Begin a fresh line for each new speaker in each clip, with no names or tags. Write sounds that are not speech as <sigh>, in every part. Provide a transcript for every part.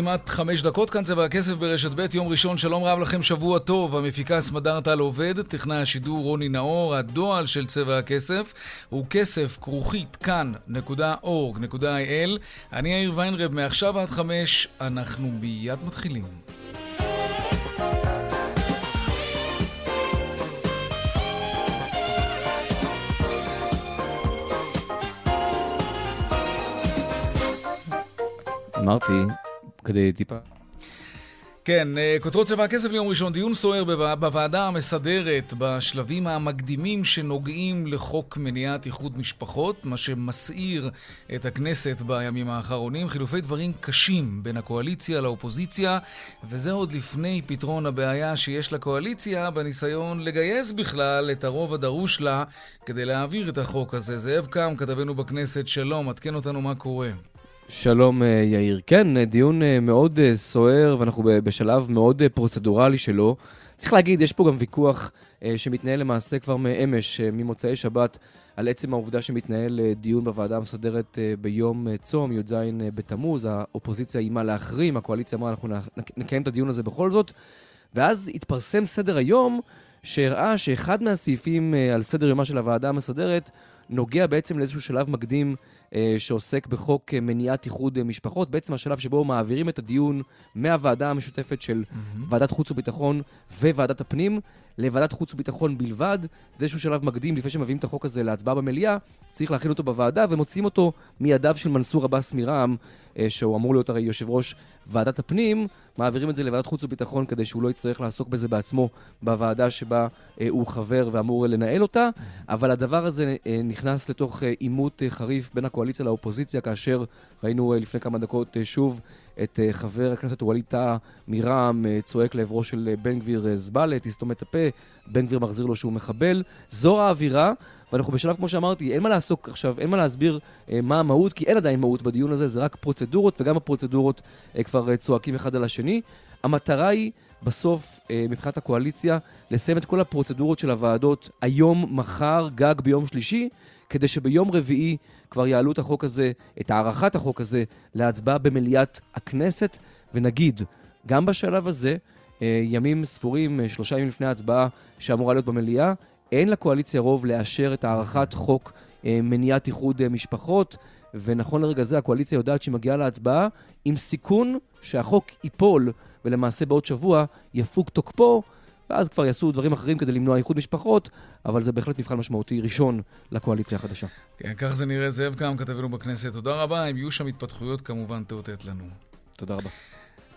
וכמעט חמש דקות כאן צבע הכסף ברשת ב', יום ראשון, שלום רב לכם, שבוע טוב. המפיקה סמדר טל עובד, טכנאי השידור רוני נאור, הדועל של צבע הכסף הוא כסף כרוכית כאן.org.il. אני יאיר ויינרב, מעכשיו עד חמש, אנחנו מיד מתחילים.
אמרתי, כדי טיפה...
כן, אה, כותרות צבע הכסף ליום ראשון, דיון סוער בוועדה המסדרת בשלבים המקדימים שנוגעים לחוק מניעת איחוד משפחות, מה שמסעיר את הכנסת בימים האחרונים. חילופי דברים קשים בין הקואליציה לאופוזיציה, וזה עוד לפני פתרון הבעיה שיש לקואליציה בניסיון לגייס בכלל את הרוב הדרוש לה כדי להעביר את החוק הזה. זאב קם, כתבנו בכנסת, שלום, עדכן אותנו מה קורה.
שלום אה, יאיר. כן, אה, דיון אה, מאוד סוער, ואנחנו בשלב מאוד פרוצדורלי שלו. צריך להגיד, יש פה גם ויכוח שמתנהל למעשה כבר מאמש, ממוצאי שבת, על עצם העובדה שמתנהל דיון בוועדה המסדרת ביום צום, י"ז בתמוז. האופוזיציה איימה להחרים, הקואליציה אמרה, אנחנו נקיים את הדיון הזה בכל זאת. ואז התפרסם סדר היום שהראה שאחד מהסעיפים על סדר יומה של הוועדה המסדרת נוגע בעצם לאיזשהו שלב מקדים שעוסק בחוק אה, מניעת איחוד אה, משפחות, בעצם השלב שבו מעבירים את הדיון מהוועדה המשותפת של mm-hmm. ועדת חוץ וביטחון וועדת הפנים לוועדת חוץ וביטחון בלבד. זה איזשהו שלב מקדים לפני שמביאים את החוק הזה להצבעה במליאה, צריך להכין אותו בוועדה ומוציאים אותו מידיו של מנסור עבאס מרע"מ, שהוא אמור להיות הרי יושב ראש ועדת הפנים, מעבירים את זה לוועדת חוץ וביטחון כדי שהוא לא יצטרך לעסוק בזה בעצמו בוועדה שבה אה, הוא חבר ואמור לנהל אותה, אבל הדבר הזה אה, נכנס לתוך אה, עימות אה, חריף בין הקואליציה לאופוזיציה, כאשר ראינו אה, לפני כמה דקות אה, שוב את אה, חבר הכנסת ווליד טאה מרע"מ אה, צועק לעברו של אה, בן גביר אה, זבלה, תסתום את הפה, בן גביר מחזיר לו שהוא מחבל. זו האווירה. ואנחנו בשלב, כמו שאמרתי, אין מה לעסוק עכשיו, אין מה להסביר אה, מה המהות, כי אין עדיין מהות בדיון הזה, זה רק פרוצדורות, וגם הפרוצדורות אה, כבר אה, צועקים אחד על השני. המטרה היא בסוף, אה, מבחינת הקואליציה, לסיים את כל הפרוצדורות של הוועדות היום, מחר, גג ביום שלישי, כדי שביום רביעי כבר יעלו את החוק הזה, את הארכת החוק הזה, להצבעה במליאת הכנסת, ונגיד, גם בשלב הזה, אה, ימים ספורים, אה, שלושה ימים לפני ההצבעה שאמורה להיות במליאה, אין לקואליציה רוב לאשר את הארכת חוק אה, מניעת איחוד אה, משפחות, ונכון לרגע זה הקואליציה יודעת שהיא מגיעה להצבעה עם סיכון שהחוק ייפול, ולמעשה בעוד שבוע יפוג תוקפו, ואז כבר יעשו דברים אחרים כדי למנוע איחוד משפחות, אבל זה בהחלט מבחן משמעותי ראשון לקואליציה החדשה.
כן, כך זה נראה. זאב קם, כתבנו בכנסת. תודה רבה. אם יהיו שם התפתחויות, כמובן תאותת לנו.
תודה רבה.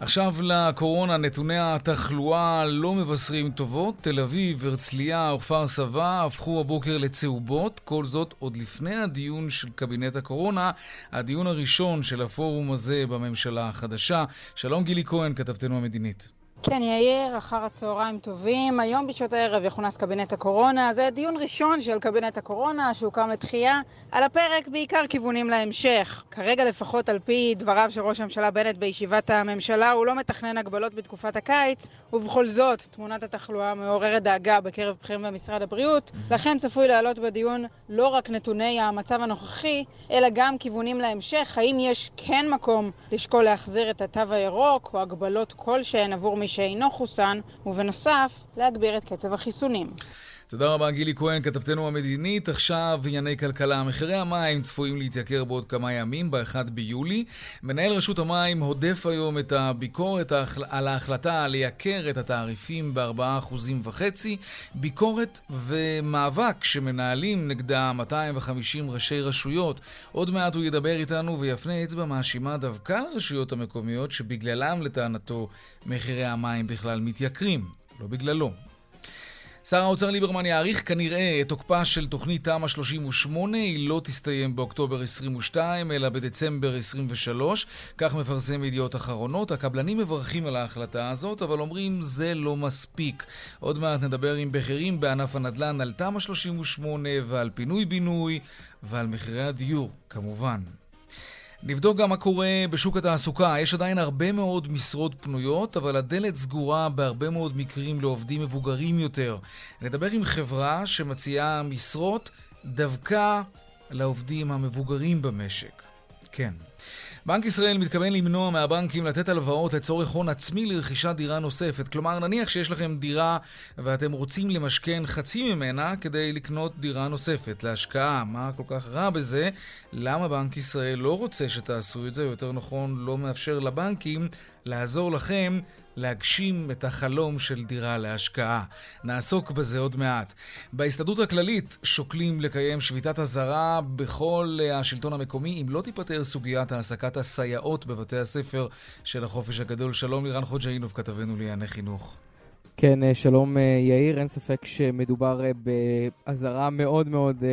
עכשיו לקורונה, נתוני התחלואה לא מבשרים טובות. תל אביב, הרצליה וכפר סבא הפכו הבוקר לצהובות. כל זאת עוד לפני הדיון של קבינט הקורונה, הדיון הראשון של הפורום הזה בממשלה החדשה. שלום גילי כהן, כתבתנו המדינית.
כן, יאיר, אחר הצהריים טובים. היום בשעות הערב יכונס קבינט הקורונה. זה דיון ראשון של קבינט הקורונה שהוקם לתחייה. על הפרק בעיקר כיוונים להמשך. כרגע לפחות על פי דבריו של ראש הממשלה בנט בישיבת הממשלה, הוא לא מתכנן הגבלות בתקופת הקיץ, ובכל זאת, תמונת התחלואה מעוררת דאגה בקרב בכירים במשרד הבריאות. לכן צפוי לעלות בדיון לא רק נתוני המצב הנוכחי, אלא גם כיוונים להמשך. האם יש כן מקום לשקול להחזיר את התו הירוק, או הגבלות כלשהן עבור מי שאינו חוסן, ובנוסף, להגביר את קצב החיסונים.
תודה רבה, גילי כהן, כתבתנו המדינית. עכשיו ענייני כלכלה. מחירי המים צפויים להתייקר בעוד כמה ימים, ב-1 ביולי. מנהל רשות המים הודף היום את הביקורת על ההחלטה לייקר את התעריפים ב-4.5%. ביקורת ומאבק שמנהלים נגדה 250 ראשי רשויות. עוד מעט הוא ידבר איתנו ויפנה אצבע מאשימה דווקא לרשויות המקומיות, שבגללם, לטענתו, מחירי המים בכלל מתייקרים. לא בגללו. שר האוצר ליברמן יאריך כנראה את תוקפה של תוכנית תמ"א 38, היא לא תסתיים באוקטובר 22, אלא בדצמבר 23, כך מפרסם ידיעות אחרונות. הקבלנים מברכים על ההחלטה הזאת, אבל אומרים זה לא מספיק. עוד מעט נדבר עם בכירים בענף הנדל"ן על תמ"א 38 ועל פינוי-בינוי ועל מחירי הדיור, כמובן. נבדוק גם מה קורה בשוק התעסוקה. יש עדיין הרבה מאוד משרות פנויות, אבל הדלת סגורה בהרבה מאוד מקרים לעובדים מבוגרים יותר. נדבר עם חברה שמציעה משרות דווקא לעובדים המבוגרים במשק. כן. בנק ישראל מתכוון למנוע מהבנקים לתת הלוואות לצורך הון עצמי לרכישת דירה נוספת. כלומר, נניח שיש לכם דירה ואתם רוצים למשכן חצי ממנה כדי לקנות דירה נוספת להשקעה. מה כל כך רע בזה? למה בנק ישראל לא רוצה שתעשו את זה, יותר נכון, לא מאפשר לבנקים לעזור לכם להגשים את החלום של דירה להשקעה. נעסוק בזה עוד מעט. בהסתדרות הכללית שוקלים לקיים שביתת אזהרה בכל השלטון המקומי אם לא תיפתר סוגיית העסקת הסייעות בבתי הספר של החופש הגדול. שלום לירן חוג'אינוב, כתבנו לענייני חינוך.
כן, אה, שלום אה, יאיר, אין ספק שמדובר אה, באזהרה מאוד מאוד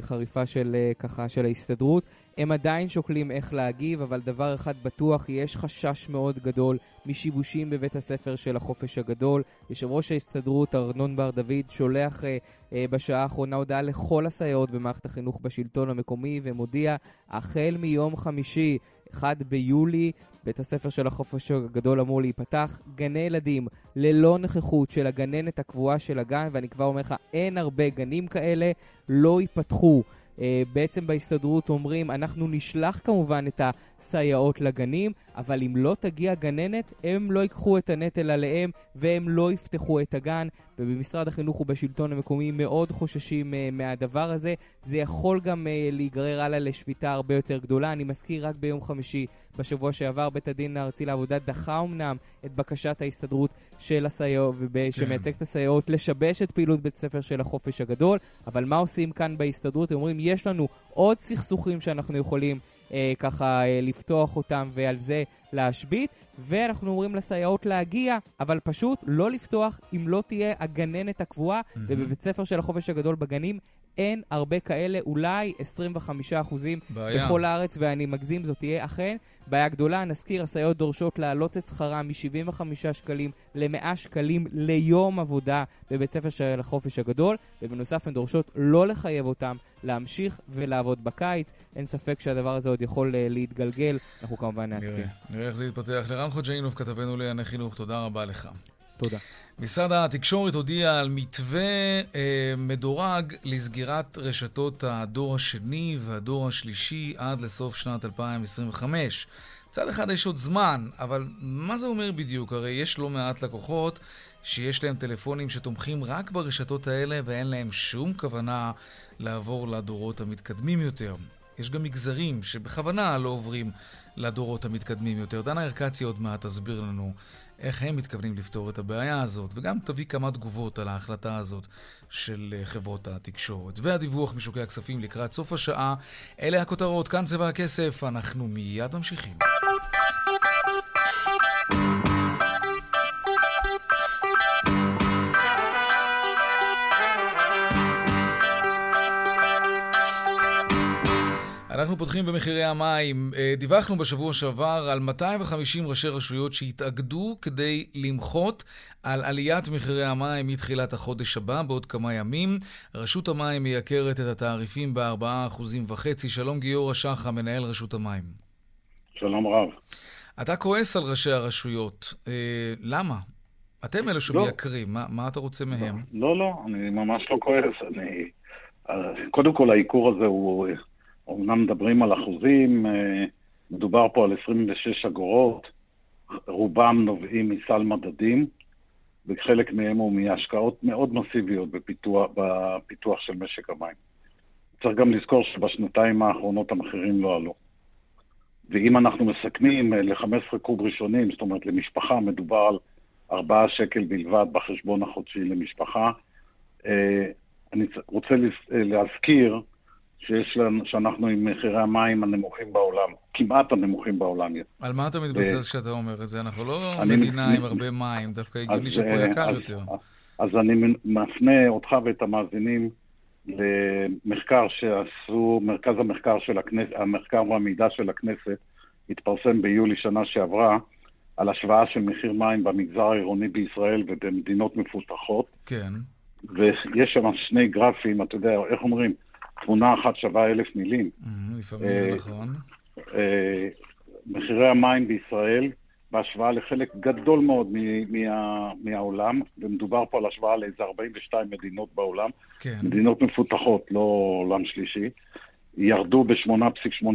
חריפה של, ככה, של ההסתדרות. הם עדיין שוקלים איך להגיב, אבל דבר אחד בטוח, יש חשש מאוד גדול משיבושים בבית הספר של החופש הגדול. יושב ראש ההסתדרות ארנון בר דוד שולח אה, אה, בשעה האחרונה הודעה לכל הסייעות במערכת החינוך בשלטון המקומי ומודיע, החל מיום חמישי, 1 ביולי, בית הספר של החופש הגדול אמור להיפתח. גני ילדים ללא נוכחות של הגננת הקבועה של הגן, ואני כבר אומר לך, אין הרבה גנים כאלה, לא ייפתחו. אה, בעצם בהסתדרות אומרים, אנחנו נשלח כמובן את הסייעות לגנים, אבל אם לא תגיע גננת, הם לא ייקחו את הנטל עליהם והם לא יפתחו את הגן. ובמשרד החינוך ובשלטון המקומי מאוד חוששים uh, מהדבר הזה. זה יכול גם uh, להיגרר הלאה לשביתה הרבה יותר גדולה. אני מזכיר רק ביום חמישי בשבוע שעבר בית הדין הארצי לעבודה דחה אמנם את בקשת ההסתדרות של הסייעות, כן. שמייצג את הסייעות, לשבש את פעילות בית ספר של החופש הגדול. אבל מה עושים כאן בהסתדרות? הם אומרים, יש לנו עוד סכסוכים שאנחנו יכולים אה, ככה אה, לפתוח אותם ועל זה להשבית, ואנחנו אומרים לסייעות להגיע, אבל פשוט לא לפתוח אם לא תהיה הגננת הקבועה, mm-hmm. ובבית ספר של החופש הגדול בגנים אין הרבה כאלה, אולי 25% בכל הארץ, ואני מגזים, זאת תהיה אכן בעיה גדולה. נזכיר, הסייעות דורשות להעלות את שכרם מ-75 שקלים ל-100 שקלים ליום עבודה בבית ספר של החופש הגדול, ובנוסף הן דורשות לא לחייב אותם להמשיך ולעבוד בקיץ. אין ספק שהדבר הזה עוד יכול uh, להתגלגל, אנחנו כמובן נעדכן.
נראה, נראה איך זה יתפתח. לירן חוג'יינוב, כתבנו לענייני חינוך, תודה רבה לך.
תודה.
משרד התקשורת הודיע על מתווה אה, מדורג לסגירת רשתות הדור השני והדור השלישי עד לסוף שנת 2025. מצד אחד יש עוד זמן, אבל מה זה אומר בדיוק? הרי יש לא מעט לקוחות שיש להם טלפונים שתומכים רק ברשתות האלה ואין להם שום כוונה לעבור לדורות המתקדמים יותר. יש גם מגזרים שבכוונה לא עוברים לדורות המתקדמים יותר. דנה ארקצי עוד מעט תסביר לנו איך הם מתכוונים לפתור את הבעיה הזאת, וגם תביא כמה תגובות על ההחלטה הזאת של אה, חברות התקשורת. והדיווח משוקי הכספים לקראת סוף השעה. אלה הכותרות, כאן צבע הכסף, אנחנו מיד ממשיכים. אנחנו פותחים במחירי המים. אה, דיווחנו בשבוע שעבר על 250 ראשי רשויות שהתאגדו כדי למחות על עליית מחירי המים מתחילת החודש הבא, בעוד כמה ימים. רשות המים מייקרת את התעריפים ב-4.5%. שלום גיורא שחר, מנהל רשות המים.
שלום רב.
אתה כועס על ראשי הרשויות. אה, למה? אתם אלה שמייקרים, לא. מה, מה אתה רוצה מהם?
לא, לא, אני ממש לא כועס. אני... אה, קודם כל, העיקור הזה הוא אומנם מדברים על אחוזים, אה, מדובר פה על 26 אגורות, רובם נובעים מסל מדדים, וחלק מהם הוא מהשקעות מאוד מסיביות בפיתוח, בפיתוח של משק המים. צריך גם לזכור שבשנתיים האחרונות המחירים לא עלו. ואם אנחנו מסכמים אה, ל-15 קוב ראשונים, זאת אומרת למשפחה, מדובר על 4 שקל בלבד בחשבון החודשי למשפחה. אה, אני רוצה להזכיר שיש לנו, שאנחנו עם מחירי המים הנמוכים בעולם, כמעט הנמוכים בעולם.
על מה אתה מתבסס כשאתה אומר את זה? אנחנו לא מדינה עם הרבה מים, דווקא הגיוני שפה
אה,
יקר יותר.
אז אני מפנה אותך ואת המאזינים למחקר שעשו, מרכז המחקר של הכנסת, המחקר והמידע של הכנסת, התפרסם ביולי שנה שעברה, על השוואה של מחיר מים במגזר העירוני בישראל ובמדינות מפותחות.
כן.
ויש שם שני גרפים, אתה יודע, איך אומרים? תמונה אחת שווה אלף מילים.
לפעמים זה אה, נכון.
אה, מחירי המים בישראל, בהשוואה לחלק גדול מאוד מה, מהעולם, ומדובר פה על השוואה לאיזה 42 מדינות בעולם,
כן.
מדינות מפותחות, לא עולם שלישי, ירדו ב-8.8%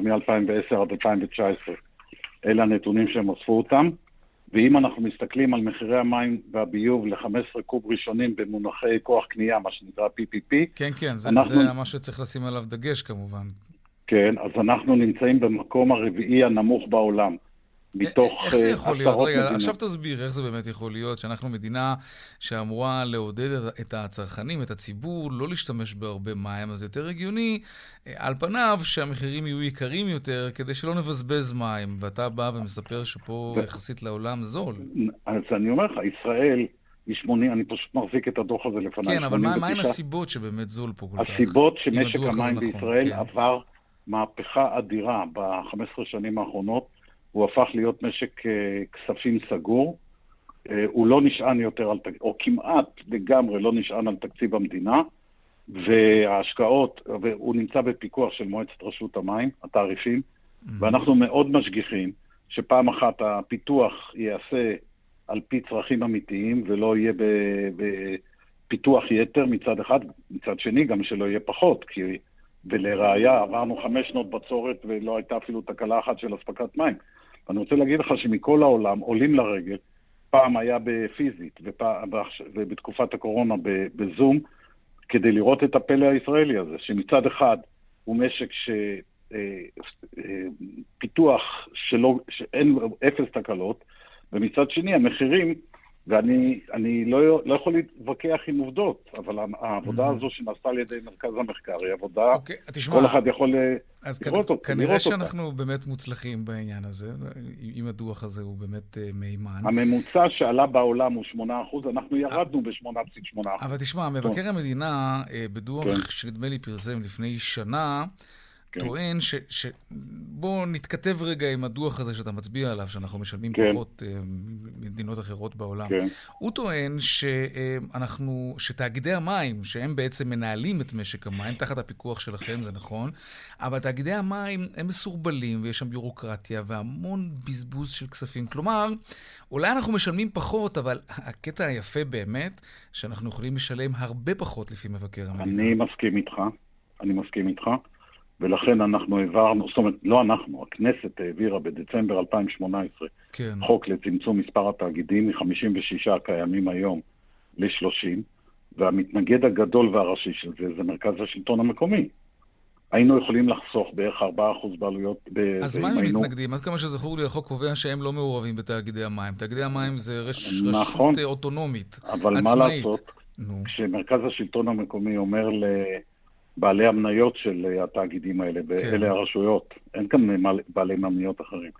מ-2010 עד 2019. אלה הנתונים שהם אספו אותם. ואם אנחנו מסתכלים על מחירי המים והביוב ל-15 קוב ראשונים במונחי כוח קנייה, מה שנקרא PPP,
כן, כן, זה, אנחנו... זה מה שצריך לשים עליו דגש כמובן.
כן, אז אנחנו נמצאים במקום הרביעי הנמוך בעולם. מתוך
איך זה יכול להיות? רגע, מדינות. עכשיו תסביר איך זה באמת יכול להיות שאנחנו מדינה שאמורה לעודד את הצרכנים, את הציבור, לא להשתמש בהרבה מים, אז יותר הגיוני, אה, על פניו, שהמחירים יהיו יקרים יותר, כדי שלא נבזבז מים. ואתה בא ומספר שפה ו... יחסית לעולם זול.
אז אני אומר לך, ישראל... היא 80, אני פשוט מחזיק את הדוח הזה לפניי.
כן, אבל מהן הסיבות שבאמת זול פה כל
כך? הסיבות שמשק המים נכון, בישראל כן. עבר מהפכה אדירה ב-15 שנים האחרונות. הוא הפך להיות משק אה, כספים סגור. אה, הוא לא נשען יותר על, או כמעט לגמרי לא נשען על תקציב המדינה, וההשקעות, והוא נמצא בפיקוח של מועצת רשות המים, התעריפים, mm-hmm. ואנחנו מאוד משגיחים שפעם אחת הפיתוח ייעשה על פי צרכים אמיתיים ולא יהיה בפיתוח יתר מצד אחד, מצד שני גם שלא יהיה פחות, כי ולראיה עברנו חמש שנות בצורת ולא הייתה אפילו תקלה אחת של אספקת מים. אני רוצה להגיד לך שמכל העולם עולים לרגל, פעם היה בפיזית ופע... ובתקופת הקורונה בזום, כדי לראות את הפלא הישראלי הזה, שמצד אחד הוא משק ש... אה, אה, פיתוח שלא, שאין אפס תקלות, ומצד שני המחירים ואני לא, לא יכול להתווכח עם עובדות, אבל העבודה הזו שנעשתה על ידי מרכז המחקר היא עבודה, okay, אוקיי, תשמע, כל אחד יכול אה,
אז לראות אותה. כנראה שאנחנו אותה. באמת מוצלחים בעניין הזה, אם הדוח הזה הוא באמת uh, מהימן.
הממוצע שעלה בעולם הוא 8%, אנחנו ירדנו ב-8.8%.
אבל תשמע, מבקר המדינה, בדוח כן. שנדמה לי פרסם לפני שנה, כן. טוען ש, ש... בוא נתכתב רגע עם הדוח הזה שאתה מצביע עליו, שאנחנו משלמים כן. פחות uh, ממדינות אחרות בעולם. כן. הוא טוען שאנחנו, שתאגידי המים, שהם בעצם מנהלים את משק המים, תחת הפיקוח שלכם, זה נכון, אבל תאגידי המים הם מסורבלים, ויש שם ביורוקרטיה והמון בזבוז של כספים. כלומר, אולי אנחנו משלמים פחות, אבל הקטע היפה באמת, שאנחנו יכולים לשלם הרבה פחות לפי מבקר המדינה.
אני מסכים איתך, אני מסכים איתך. ולכן אנחנו העברנו, זאת אומרת, לא אנחנו, הכנסת העבירה בדצמבר 2018 כן. חוק לצמצום מספר התאגידים מ-56 הקיימים היום ל-30, והמתנגד הגדול והראשי של זה זה מרכז השלטון המקומי. היינו יכולים לחסוך בערך 4% בעלויות.
אז מה הם היינו... מתנגדים? עד כמה שזכור לי, החוק קובע שהם לא מעורבים בתאגידי המים. תאגידי המים זה רש... נכון, רשות אוטונומית,
אבל עצמאית. מה לעשות, נו. כשמרכז השלטון המקומי אומר ל... בעלי המניות של אה, התאגידים האלה, כן. הרשויות. אין כאן בעלי מניות אחרים.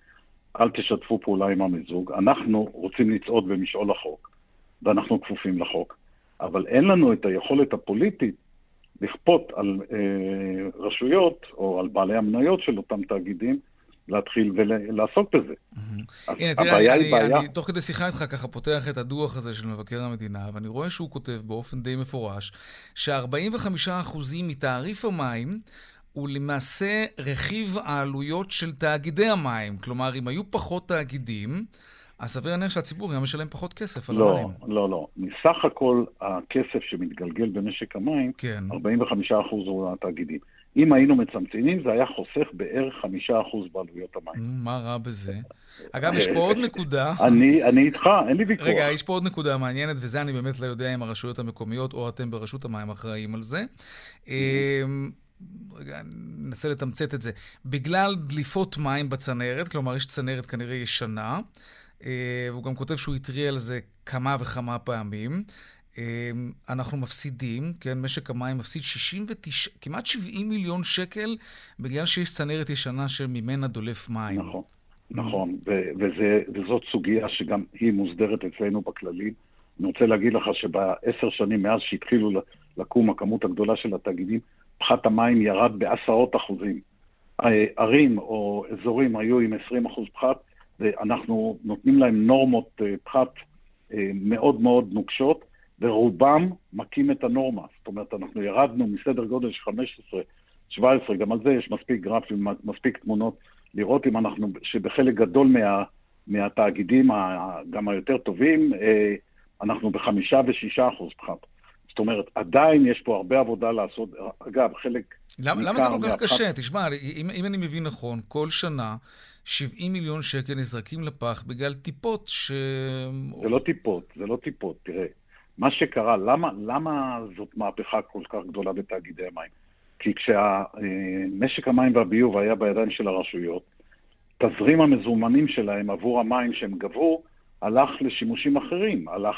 אל תשתפו פעולה עם המיזוג. אנחנו רוצים לצעוד במשעול החוק, ואנחנו כפופים לחוק, אבל אין לנו את היכולת הפוליטית לכפות על אה, רשויות או על בעלי המניות של אותם תאגידים להתחיל ולעסוק בזה.
הנה, תראה, אני, בעיה... אני תוך כדי שיחה איתך ככה פותח את הדוח הזה של מבקר המדינה, ואני רואה שהוא כותב באופן די מפורש, ש-45% מתעריף המים הוא למעשה רכיב העלויות של תאגידי המים. כלומר, אם היו פחות תאגידים, אז סביר להניח שהציבור היה משלם פחות כסף על
לא,
המים.
לא, לא, לא. מסך הכל הכסף שמתגלגל במשק המים, כן. 45% הוא התאגידים. אם היינו מצמצמים, זה היה חוסך בערך חמישה אחוז בעלויות המים.
מה רע בזה? אגב, יש פה עוד נקודה.
אני, אני איתך, אין לי ויכוח.
רגע, יש פה עוד נקודה מעניינת, וזה אני באמת לא יודע אם הרשויות המקומיות או אתם ברשות המים אחראים על זה. אמ, רגע, ננסה לתמצת את זה. בגלל דליפות מים בצנרת, כלומר, יש צנרת כנראה ישנה, אה, והוא גם כותב שהוא התריע על זה כמה וכמה פעמים. אמ, אנחנו מפסידים, כן, משק המים מפסיד 69, כמעט 70 מיליון שקל בגלל שיש צנרת ישנה שממנה דולף מים.
נכון, נכון, ו- וזה, וזאת סוגיה שגם היא מוסדרת אצלנו בכללים. אני רוצה להגיד לך שבעשר שנים מאז שהתחילו לקום הכמות הגדולה של התאגידים, פחת המים ירד בעשרות אחוזים. ערים או אזורים היו עם 20 אחוז פחת, ואנחנו נותנים להם נורמות אה, פחת אה, מאוד מאוד נוקשות, ורובם מכים את הנורמה. זאת אומרת, אנחנו ירדנו מסדר גודל של 15, 17, גם על זה יש מספיק גרפים, מספיק תמונות, לראות אם אנחנו, שבחלק גדול מה, מהתאגידים, גם היותר טובים, אנחנו בחמישה ושישה אחוז פחת. זאת אומרת, עדיין יש פה הרבה עבודה לעשות. אגב, חלק...
למה, למה זה כל כך קשה? תשמע, אם, אם אני מבין נכון, כל שנה 70 מיליון שקל נזרקים לפח בגלל טיפות ש...
זה לא טיפות, זה לא טיפות. תראה, מה שקרה, למה, למה זאת מהפכה כל כך גדולה בתאגידי המים? כי כשמשק המים והביוב היה בידיים של הרשויות, תזרים המזומנים שלהם עבור המים שהם גבו, הלך לשימושים אחרים, הלך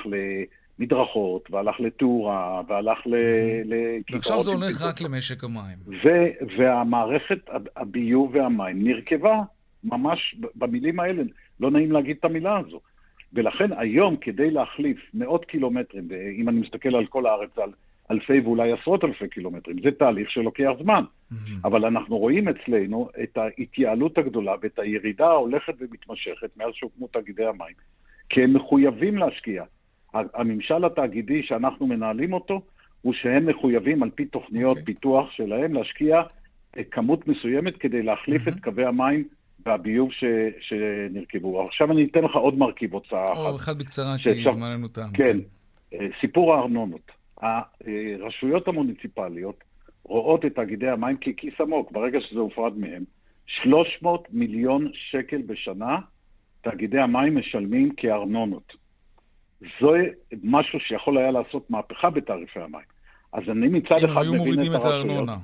למדרכות, והלך לתאורה, והלך לכיכרות...
ועכשיו זה הולך רק למשק המים.
ו- והמערכת, הביוב והמים נרכבה ממש במילים האלה, לא נעים להגיד את המילה הזו. ולכן היום, כדי להחליף מאות קילומטרים, ואם אני מסתכל על כל הארץ, על אלפי ואולי עשרות אלפי קילומטרים, זה תהליך שלוקח זמן. אבל אנחנו רואים אצלנו את ההתייעלות הגדולה ואת הירידה ההולכת ומתמשכת מאז שהוקמו תאגידי המים. כי הם מחויבים להשקיע. הממשל התאגידי שאנחנו מנהלים אותו, הוא שהם מחויבים על פי תוכניות okay. אוקיי. פיתוח שלהם להשקיע אה, כמות מסוימת כדי להחליף mm-hmm. את קווי המים והביוב ש, שנרכבו. עכשיו אני אתן לך עוד מרכיב הוצאה אחת.
או אחד בקצרה, כי זמננו תם.
כן. אה, סיפור הארנונות. הרשויות המוניציפליות רואות את תאגידי המים ככיס עמוק, ברגע שזה הופרד מהם. 300 מיליון שקל בשנה תאגידי המים משלמים כארנונות. זה משהו שיכול היה לעשות מהפכה בתעריפי המים. אז אני מצד אחד מבין את הרשויות. אם היו מורידים את הארנונה.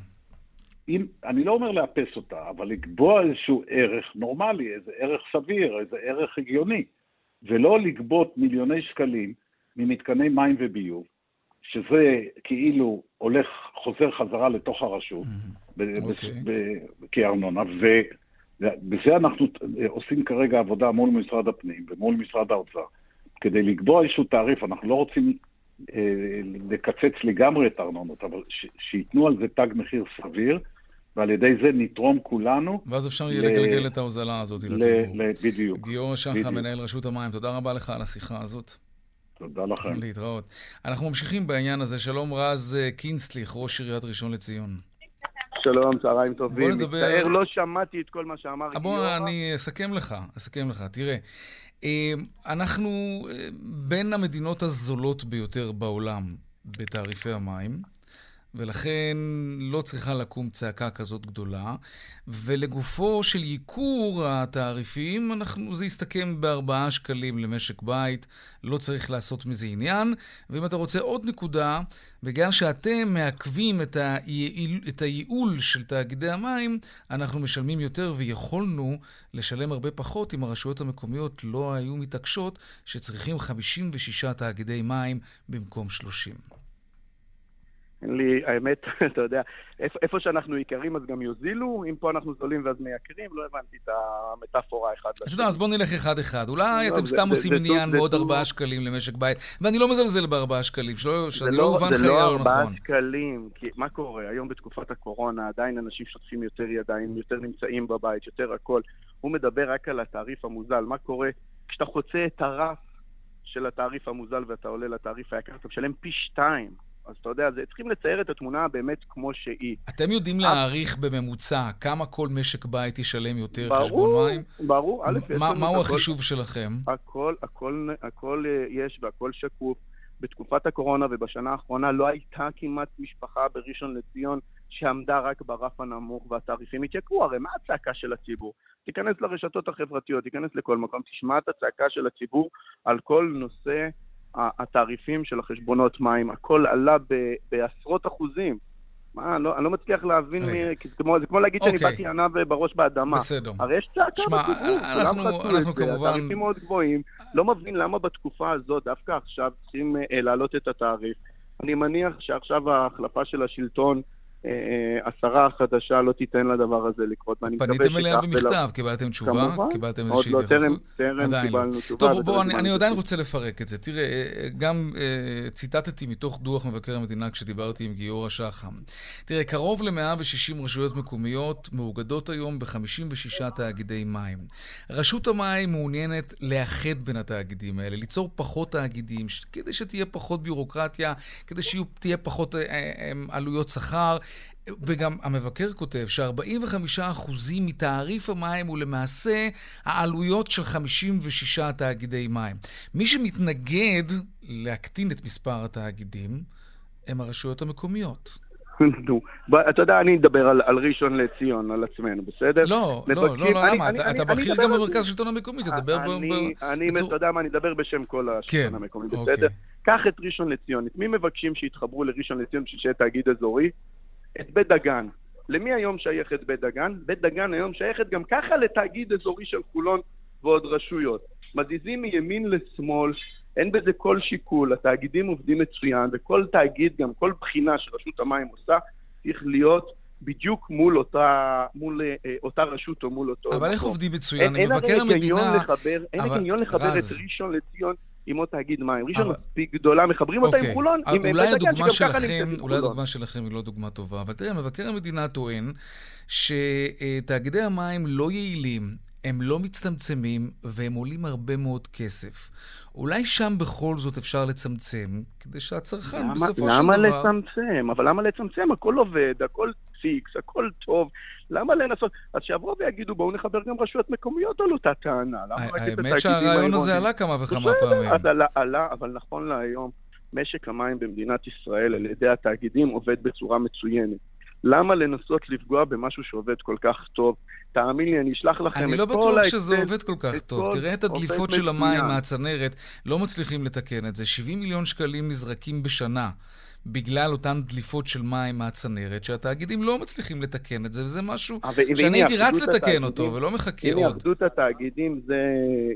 אם, אני לא אומר לאפס אותה, אבל לקבוע איזשהו ערך נורמלי, איזה ערך סביר, איזה ערך הגיוני, ולא לגבות מיליוני שקלים ממתקני מים וביוב, שזה כאילו הולך, חוזר חזרה לתוך הרשות, okay. אוקיי. כארנונה, ובזה אנחנו עושים כרגע עבודה מול משרד הפנים ומול משרד האוצר, כדי לקבוע איזשהו תעריף, אנחנו לא רוצים לקצץ לגמרי את הארנונות, אבל ש, שייתנו על זה תג מחיר סביר, ועל ידי זה נתרום כולנו.
ואז אפשר יהיה ל... לגלגל את ההוזלה הזאת ל... לציבור.
ל... בדיוק.
גיורא שחר, מנהל רשות המים, תודה רבה לך על השיחה הזאת.
תודה לכם.
להתראות. אנחנו ממשיכים בעניין הזה. שלום רז אה, קינסטליך, ראש עיריית ראשון לציון.
שלום, צהריים טובים. בוא נדבר... מצטער, לא שמעתי את כל מה שאמר
גיורא. בוא, אני אסכם לך, אסכם לך. תראה, אה, אנחנו אה, בין המדינות הזולות ביותר בעולם בתעריפי המים. ולכן לא צריכה לקום צעקה כזאת גדולה. ולגופו של ייקור התעריפים, אנחנו, זה יסתכם בארבעה שקלים למשק בית, לא צריך לעשות מזה עניין. ואם אתה רוצה עוד נקודה, בגלל שאתם מעכבים את, הייעול, את הייעול של תאגידי המים, אנחנו משלמים יותר ויכולנו לשלם הרבה פחות אם הרשויות המקומיות לא היו מתעקשות שצריכים 56 תאגידי מים במקום 30.
אין לי, האמת, <laughs> אתה יודע, איפה, איפה שאנחנו יקרים אז גם יוזילו, אם פה אנחנו זולים ואז מייקרים, לא הבנתי את המטאפורה אחד
לשני. אתה יודע, אז בוא נלך אחד-אחד. אולי לא, אתם סתם עושים עניין בעוד ארבעה שקלים למשק בית, ואני לא מזלזל בארבעה שקלים, שאני לא אובן חיי לא נכון.
זה לא ארבעה שקלים, כי מה קורה? היום בתקופת הקורונה עדיין אנשים שוטפים יותר ידיים, יותר נמצאים בבית, יותר הכל. הוא מדבר רק על התעריף המוזל. מה קורה כשאתה חוצה את הרף של התעריף המוזל ואתה עולה לתעריף היקר, אתה משלם פי שתיים. אז אתה יודע, זה, צריכים לצייר את התמונה באמת כמו שהיא.
אתם יודעים להעריך בממוצע כמה כל משק בית ישלם יותר
ברור,
חשבון מים?
ברור, א',
לנו... מהו החישוב שלכם?
הכל, הכל, הכל אה, יש והכל שקוף. בתקופת הקורונה ובשנה האחרונה לא הייתה כמעט משפחה בראשון לציון שעמדה רק ברף הנמוך והתעריפים התייקרו. הרי מה הצעקה של הציבור? תיכנס לרשתות החברתיות, תיכנס לכל מקום, תשמע את הצעקה של הציבור על כל נושא התעריפים של החשבונות מים, הכל עלה ב, בעשרות אחוזים. מה, לא, אני לא מצליח להבין, מי, זה, כמו, זה כמו להגיד שאני באתי ענה בראש באדמה.
בסדר.
הרי יש צעקה
בציבור, אנחנו, אנחנו כמובן...
התעריפים מאוד גבוהים. לא מבין למה בתקופה הזאת, דווקא עכשיו, צריכים אה, להעלות את התעריף. אני מניח שעכשיו ההחלפה של השלטון אה, השרה החדשה לא תיתן לדבר הזה לקרות,
ואני מקווה שכך... פניתם אליה במכתב, קיבלתם תשובה?
כמובן.
קיבלתם איזושהי
התייחסות? עוד
לא,
טרם, טרם קיבלנו תשובה.
טוב, בוא, אני, עדיין רוצה לפרק את זה. תראה, אה, גם uh, ציטטתי מתוך דוח מבקר המדינה כשדיברתי עם גיורא שחם. תראה, קרוב ל-160 רשויות מקומיות מאוגדות היום ב-56 תאגידי מים. רשות המים מעוניינת לאחד בין התאגידים האלה, ליצור פחות תאגידים, כדי שתהיה פחות ביורוקרטיה, כדי שתהיה פחות עלויות שכר. וגם המבקר כותב ש-45% מתעריף המים הוא למעשה העלויות של 56 תאגידי מים. מי שמתנגד להקטין את מספר התאגידים הם הרשויות המקומיות. <laughs>
נו, אתה יודע, אני אדבר על, על ראשון לציון, על עצמנו, בסדר?
לא, לא, לא, לא, למה? אתה, אתה בכיר גם במרכז השלטון המקומי, תדבר ב...
אני, אני, אתה יודע מה, אני אדבר בשם כל השלטון כן, המקומי, בסדר? קח את ראשון לציון, את מי מבקשים שיתחברו לראשון לציון בשביל שיהיה תאגיד אזורי? את בית דגן. למי היום שייכת בית דגן? בית דגן היום שייכת גם ככה לתאגיד אזורי של חולון ועוד רשויות. מזיזים מימין לשמאל, אין בזה כל שיקול, התאגידים עובדים מצוין, וכל תאגיד, גם כל בחינה שרשות המים עושה, צריך להיות בדיוק מול אותה, מול, אה, אותה רשות או מול אותו...
אבל איך עובדים מצוין? אין, מבקר המדינה...
לחבר, אין היגיון לחבר רז. את ראשון לציון עם עוד תאגיד מים. ראשון מספיק גדולה, מחברים אותה עם אוקיי. חולון, עם
אולי הדוגמה שלכם, אולי הדוגמה שלכם היא לא דוגמה טובה, אבל תראה, מבקר המדינה טוען שתאגידי המים לא יעילים, הם לא מצטמצמים והם עולים הרבה מאוד כסף. אולי שם בכל זאת אפשר לצמצם, כדי שהצרכן למה, בסופו של דבר...
למה לצמצם? אבל למה לצמצם? הכל עובד, הכל פיקס, הכל טוב. למה לנסות? אז שיבואו ויגידו, בואו נחבר גם רשויות מקומיות על אותה טענה.
האמת שהרעיון הזה עלה כמה וכמה פעמים.
אז עלה, עלה, אבל נכון להיום, משק המים במדינת ישראל על ידי התאגידים עובד בצורה מצוינת. למה לנסות לפגוע במשהו שעובד כל כך טוב? תאמין לי, אני אשלח לכם את כל
אני לא בטוח שזה עובד כל כך טוב. תראה את הדליפות של המים מהצנרת, לא מצליחים לתקן את זה. 70 מיליון שקלים נזרקים בשנה. בגלל אותן דליפות של מים מהצנרת, שהתאגידים לא מצליחים לתקן את זה, וזה משהו שאני הייתי רץ לתקן אותו ולא מחכה עוד.
אם יאחדו את התאגידים, זה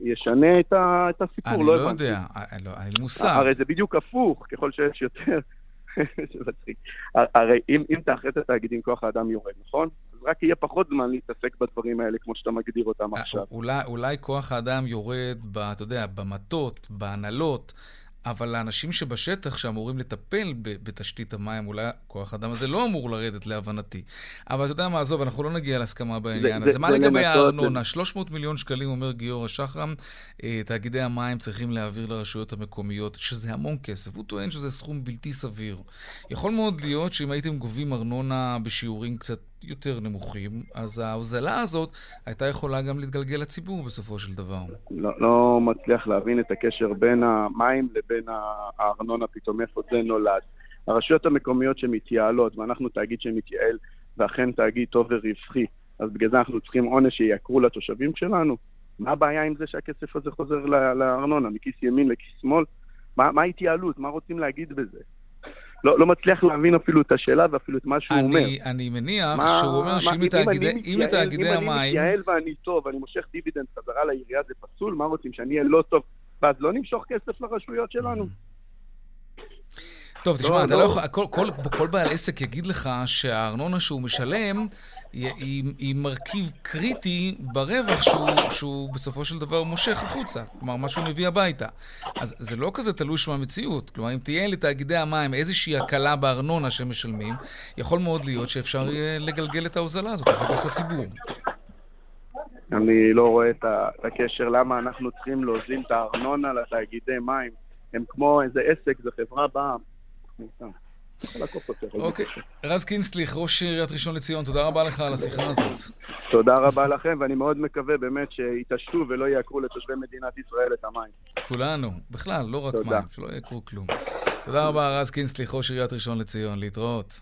ישנה את, ה, את הסיפור,
אני לא, לא יודע, לא, אין לי מושג.
הרי זה בדיוק הפוך, ככל שיש יותר. <laughs> הרי אם, אם תאחד את התאגידים, כוח האדם יורד, נכון? אז רק יהיה פחות זמן להתעסק בדברים האלה, כמו שאתה מגדיר אותם אה, עכשיו.
אולי, אולי כוח האדם יורד, ב, אתה יודע, במטות, בהנהלות. אבל האנשים שבשטח שאמורים לטפל בתשתית המים, אולי כוח האדם הזה לא אמור לרדת להבנתי. אבל אתה יודע מה, עזוב, אנחנו לא נגיע להסכמה בעניין הזה. מה לגבי הארנונה? 300 מיליון שקלים, אומר גיורא שחרם, אה, תאגידי המים צריכים להעביר לרשויות המקומיות, שזה המון כסף. הוא טוען שזה סכום בלתי סביר. יכול מאוד להיות שאם הייתם גובים ארנונה בשיעורים קצת יותר נמוכים, אז ההוזלה הזאת הייתה יכולה גם להתגלגל לציבור בסופו של דבר.
לא, לא מצליח להבין את הקשר בין המים לבין הארנונה, פתאום איפה זה נולד. הרשויות המקומיות שמתייעלות, ואנחנו תאגיד שמתייעל, ואכן תאגיד טוב ורווחי, אז בגלל זה אנחנו צריכים עונש שיעקרו לתושבים שלנו? מה הבעיה עם זה שהכסף הזה חוזר לארנונה, מכיס ימין לכיס שמאל? מה ההתייעלות? מה רוצים להגיד בזה? לא, לא מצליח להבין אפילו את השאלה ואפילו את מה שהוא
אני,
אומר.
אני מניח מה, שהוא אומר שאם לתאגידי המים... אם אני
מתייעל ואני טוב, ואני מושך דיבידנד חזרה לעירייה זה פסול, מה רוצים, שאני אהיה לא טוב, ואז לא נמשוך כסף לרשויות שלנו?
טוב, תשמע, לא, אתה לא, לא יכול... כל, כל, כל בעל עסק יגיד לך שהארנונה שהוא משלם היא, היא, מרכיב קריטי ברווח שהוא, שהוא בסופו של דבר מושך החוצה, כלומר, מה שהוא מביא הביתה. אז זה לא כזה תלוש מהמציאות. כלומר, אם תהיה לתאגידי המים איזושהי הקלה בארנונה שהם משלמים, יכול מאוד להיות שאפשר יהיה לגלגל את ההוזלה הזאת אחר כך לציבור.
אני לא רואה את הקשר למה אנחנו צריכים להוזיל את הארנונה לתאגידי מים. הם כמו איזה עסק, זו חברה בעם.
אוקיי. רז קינסטליך, ראש עיריית ראשון לציון, תודה רבה לך על השיחה הזאת.
תודה רבה לכם, ואני מאוד מקווה באמת שיתעשתו ולא יעקרו לתושבי מדינת ישראל את המים.
כולנו, בכלל, לא רק מים, שלא יעקרו כלום. תודה רבה, רז קינסטליך, ראש עיריית ראשון לציון, להתראות.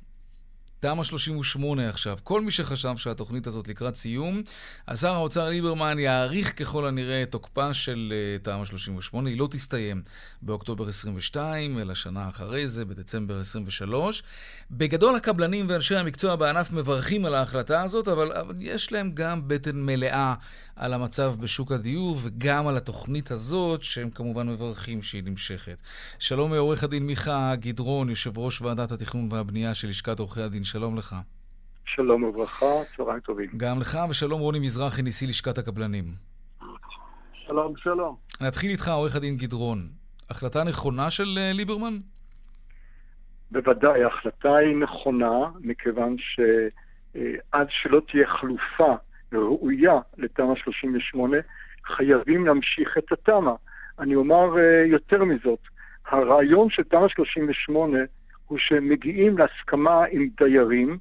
תמ"א 38 עכשיו. כל מי שחשב שהתוכנית הזאת לקראת סיום, אז שר האוצר ליברמן יאריך ככל הנראה את תוקפה של uh, תמ"א 38. היא לא תסתיים באוקטובר 22, אלא שנה אחרי זה, בדצמבר 23. בגדול הקבלנים ואנשי המקצוע בענף מברכים על ההחלטה הזאת, אבל, אבל יש להם גם בטן מלאה על המצב בשוק הדיור וגם על התוכנית הזאת, שהם כמובן מברכים שהיא נמשכת. שלום עורך הדין מיכה גדרון, יושב ראש ועדת התכנון והבנייה של לשכת עורכי הדין. שלום לך.
שלום וברכה, צהריים טובים.
גם לך ושלום רוני מזרחי, נשיא לשכת הקבלנים.
שלום, שלום.
נתחיל איתך, עורך הדין גדרון. החלטה נכונה של אה, ליברמן?
בוודאי, ההחלטה היא נכונה, מכיוון שעד שלא תהיה חלופה ראויה לתמ"א 38, חייבים להמשיך את התמ"א. אני אומר אה, יותר מזאת, הרעיון של תמ"א 38 הוא שהם מגיעים להסכמה עם דיירים,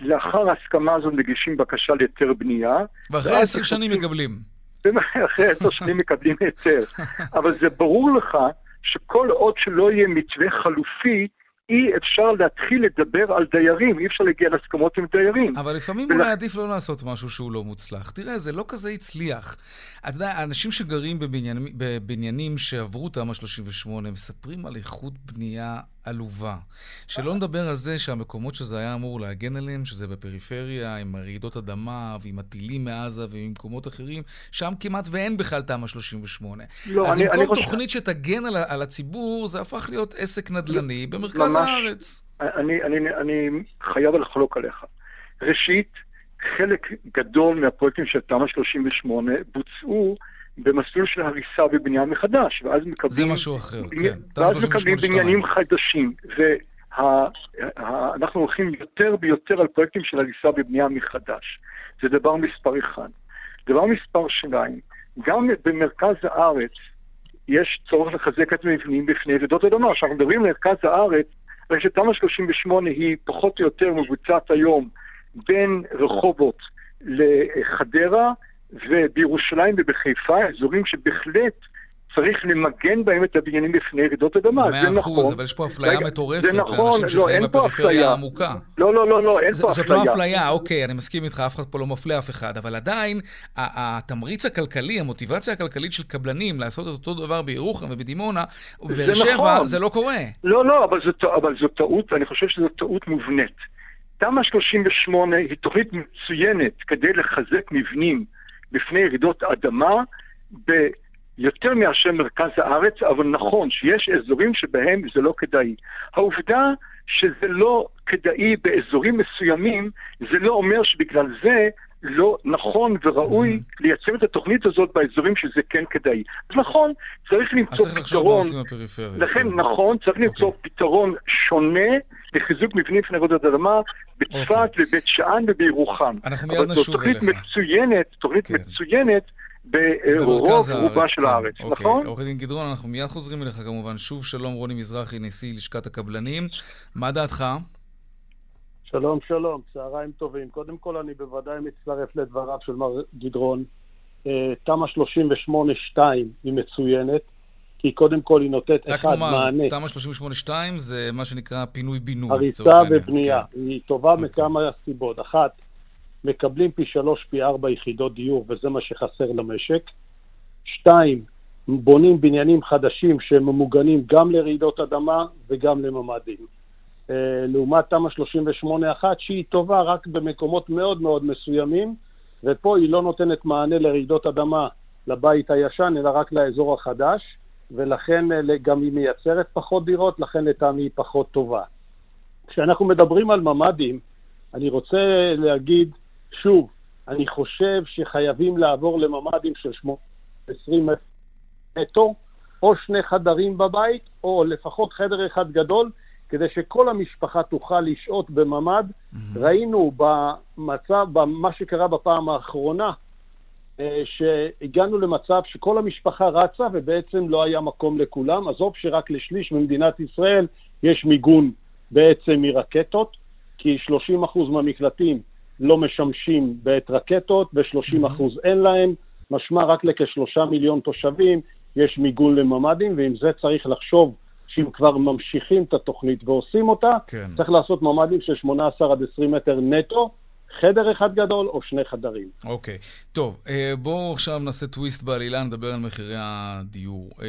לאחר ההסכמה הזו מגישים בקשה להיתר בנייה.
ואחרי עשר שנים מקבלים. <laughs>
אחרי עשר שנים מקבלים היתר. <laughs> אבל זה ברור לך שכל עוד שלא יהיה מתווה חלופי, אי אפשר להתחיל לדבר על דיירים, אי אפשר להגיע להסכמות עם דיירים.
אבל לפעמים אולי עדיף לא לעשות משהו שהוא לא מוצלח. תראה, זה לא כזה הצליח. אתה יודע, אנשים שגרים בבניינים, בבניינים שעברו תמ"א 38 מספרים על איכות בנייה עלובה. שלא נדבר על זה שהמקומות שזה היה אמור להגן עליהם, שזה בפריפריה, עם רעידות אדמה ועם הטילים מעזה ועם מקומות אחרים, שם כמעט ואין בכלל תמ"א 38. לא, אז אני, במקום אני תוכנית חושב... שתגן על, על הציבור, זה הפך להיות עסק נדל"ני לא, במרכז ממש, הארץ.
אני, אני, אני חייב לחלוק עליך. ראשית, חלק גדול מהפרויקטים של תמ"א 38 בוצעו במסלול של הריסה ובנייה מחדש, ואז מקבלים...
זה משהו אחר,
בני... כן. ואז מקבלים בניינים חדשים, ואנחנו. הולכים יותר ויותר על פרויקטים של הריסה ובנייה מחדש. זה דבר מספר אחד. דבר מספר שניים, גם במרכז הארץ יש צורך לחזק את המבנים בפני רעידות אדמה. כשאנחנו מדברים על מרכז הארץ, הרי שתמ"א 38 היא פחות או יותר מבוצעת היום בין רחובות לחדרה, ובירושלים ובחיפה, אזורים שבהחלט צריך למגן בהם את הבניינים בפני רעידות אדמה.
מאה אחוז, נכון. אבל יש פה אפליה מטורפת זה נכון, לאנשים לא, שחיים בפריפריה העמוקה.
לא, לא, לא, לא, אין
ז,
פה
אפליה. זאת לא אפליה, אוקיי, אני מסכים איתך, אף אחד פה לא מפלה אף אחד, אבל עדיין, התמריץ הכלכלי, המוטיבציה הכלכלית של קבלנים לעשות את אותו דבר בירוחם ובדימונה ובבאר שבע, נכון. זה לא קורה.
לא, לא, אבל זו, אבל זו טעות, אני חושב שזו טעות מובנית. תמ"א 38 היא תוכנית מצוינת כדי לחזק מבנים. בפני רעידות אדמה ביותר מאשר מרכז הארץ, אבל נכון שיש אזורים שבהם זה לא כדאי. העובדה שזה לא כדאי באזורים מסוימים, זה לא אומר שבגלל זה לא נכון וראוי mm-hmm. לייצר את התוכנית הזאת באזורים שזה כן כדאי. אז נכון, צריך למצוא פתרון.
צריך לחשוב מה עושים בפריפריה.
לכן, כן. נכון, צריך למצוא okay. פתרון שונה לחיזוק מבנים לפני רעידות אדמה בצפת, okay. בבית שאן ובירוחם.
אנחנו מיד נשוב
אליך. אבל זו תוכנית מצוינת, תוכנית כן. מצוינת. ברוב רובה של כן. הארץ, אוקיי. נכון?
עורך דין גדרון, אנחנו מיד חוזרים אליך כמובן. שוב שלום רוני מזרחי, נשיא לשכת הקבלנים. מה דעתך?
שלום, שלום, צהריים טובים. קודם כל, אני בוודאי מצטרף לדבריו של מר גדרון. אה, תמ"א 38-2 היא מצוינת, כי קודם כל היא נותנת אחד
נאמר,
מענה.
רק נאמר, תמ"א 38-2 זה מה שנקרא פינוי-בינוי.
הריסה ובנייה. כן. היא טובה okay. אוקיי. מכמה סיבות. אחת, מקבלים פי שלוש, פי ארבע יחידות דיור, וזה מה שחסר למשק. שתיים, בונים בניינים חדשים שהם ממוגנים גם לרעידות אדמה וגם לממ"דים. אה, לעומת תמ"א 38-1 שהיא טובה רק במקומות מאוד מאוד מסוימים, ופה היא לא נותנת מענה לרעידות אדמה לבית הישן, אלא רק לאזור החדש, ולכן אה, גם היא מייצרת פחות דירות, לכן לטעמי היא פחות טובה. כשאנחנו מדברים על ממ"דים, אני רוצה להגיד, שוב, אני חושב שחייבים לעבור לממ"דים של 20 נטו, או שני חדרים בבית, או לפחות חדר אחד גדול, כדי שכל המשפחה תוכל לשהות בממ"ד. Mm-hmm. ראינו במצב, במה שקרה בפעם האחרונה, אה, שהגענו למצב שכל המשפחה רצה ובעצם לא היה מקום לכולם. עזוב שרק לשליש ממדינת ישראל יש מיגון בעצם מרקטות, כי 30% מהמקלטים לא משמשים בעת רקטות, ו-30% mm-hmm. אין להם. משמע רק לכשלושה מיליון תושבים יש מיגון לממ"דים, ועם זה צריך לחשוב שאם כבר ממשיכים את התוכנית ועושים אותה, כן. צריך לעשות ממ"דים של 18 עד 20 מטר נטו, חדר אחד גדול או שני חדרים.
אוקיי. Okay. טוב, אה, בואו עכשיו נעשה טוויסט בעלילה, נדבר על מחירי הדיור. אה,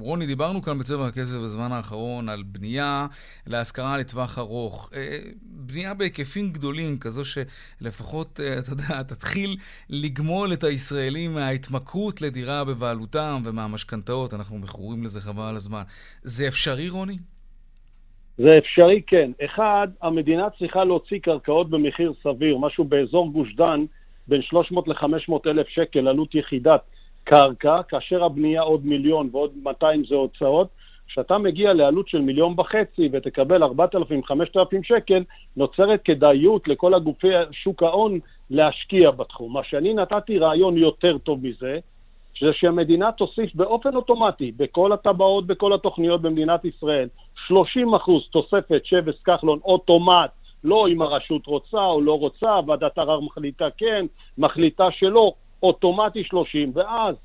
רוני, דיברנו כאן בצבע הכסף בזמן האחרון על בנייה להשכרה לטווח ארוך. אה, בנייה בהיקפים גדולים, כזו שלפחות, אתה יודע, תתחיל לגמול את הישראלים מההתמכרות לדירה בבעלותם ומהמשכנתאות. אנחנו מכורים לזה חבל על הזמן. זה אפשרי, רוני?
זה אפשרי, כן. אחד, המדינה צריכה להוציא קרקעות במחיר סביר, משהו באזור גוש דן, בין 300 ל-500 אלף שקל עלות יחידת קרקע, כאשר הבנייה עוד מיליון ועוד 200 זה הוצאות. כשאתה מגיע לעלות של מיליון וחצי ותקבל 4,000-5,000 שקל, נוצרת כדאיות לכל הגופי שוק ההון להשקיע בתחום. מה שאני נתתי רעיון יותר טוב מזה, זה שהמדינה תוסיף באופן אוטומטי בכל הטבעות, בכל התוכניות במדינת ישראל, 30 אחוז תוספת שבס כחלון אוטומט, לא אם הרשות רוצה או לא רוצה, ועדת ערר מחליטה כן, מחליטה שלא, אוטומטי 30, ואז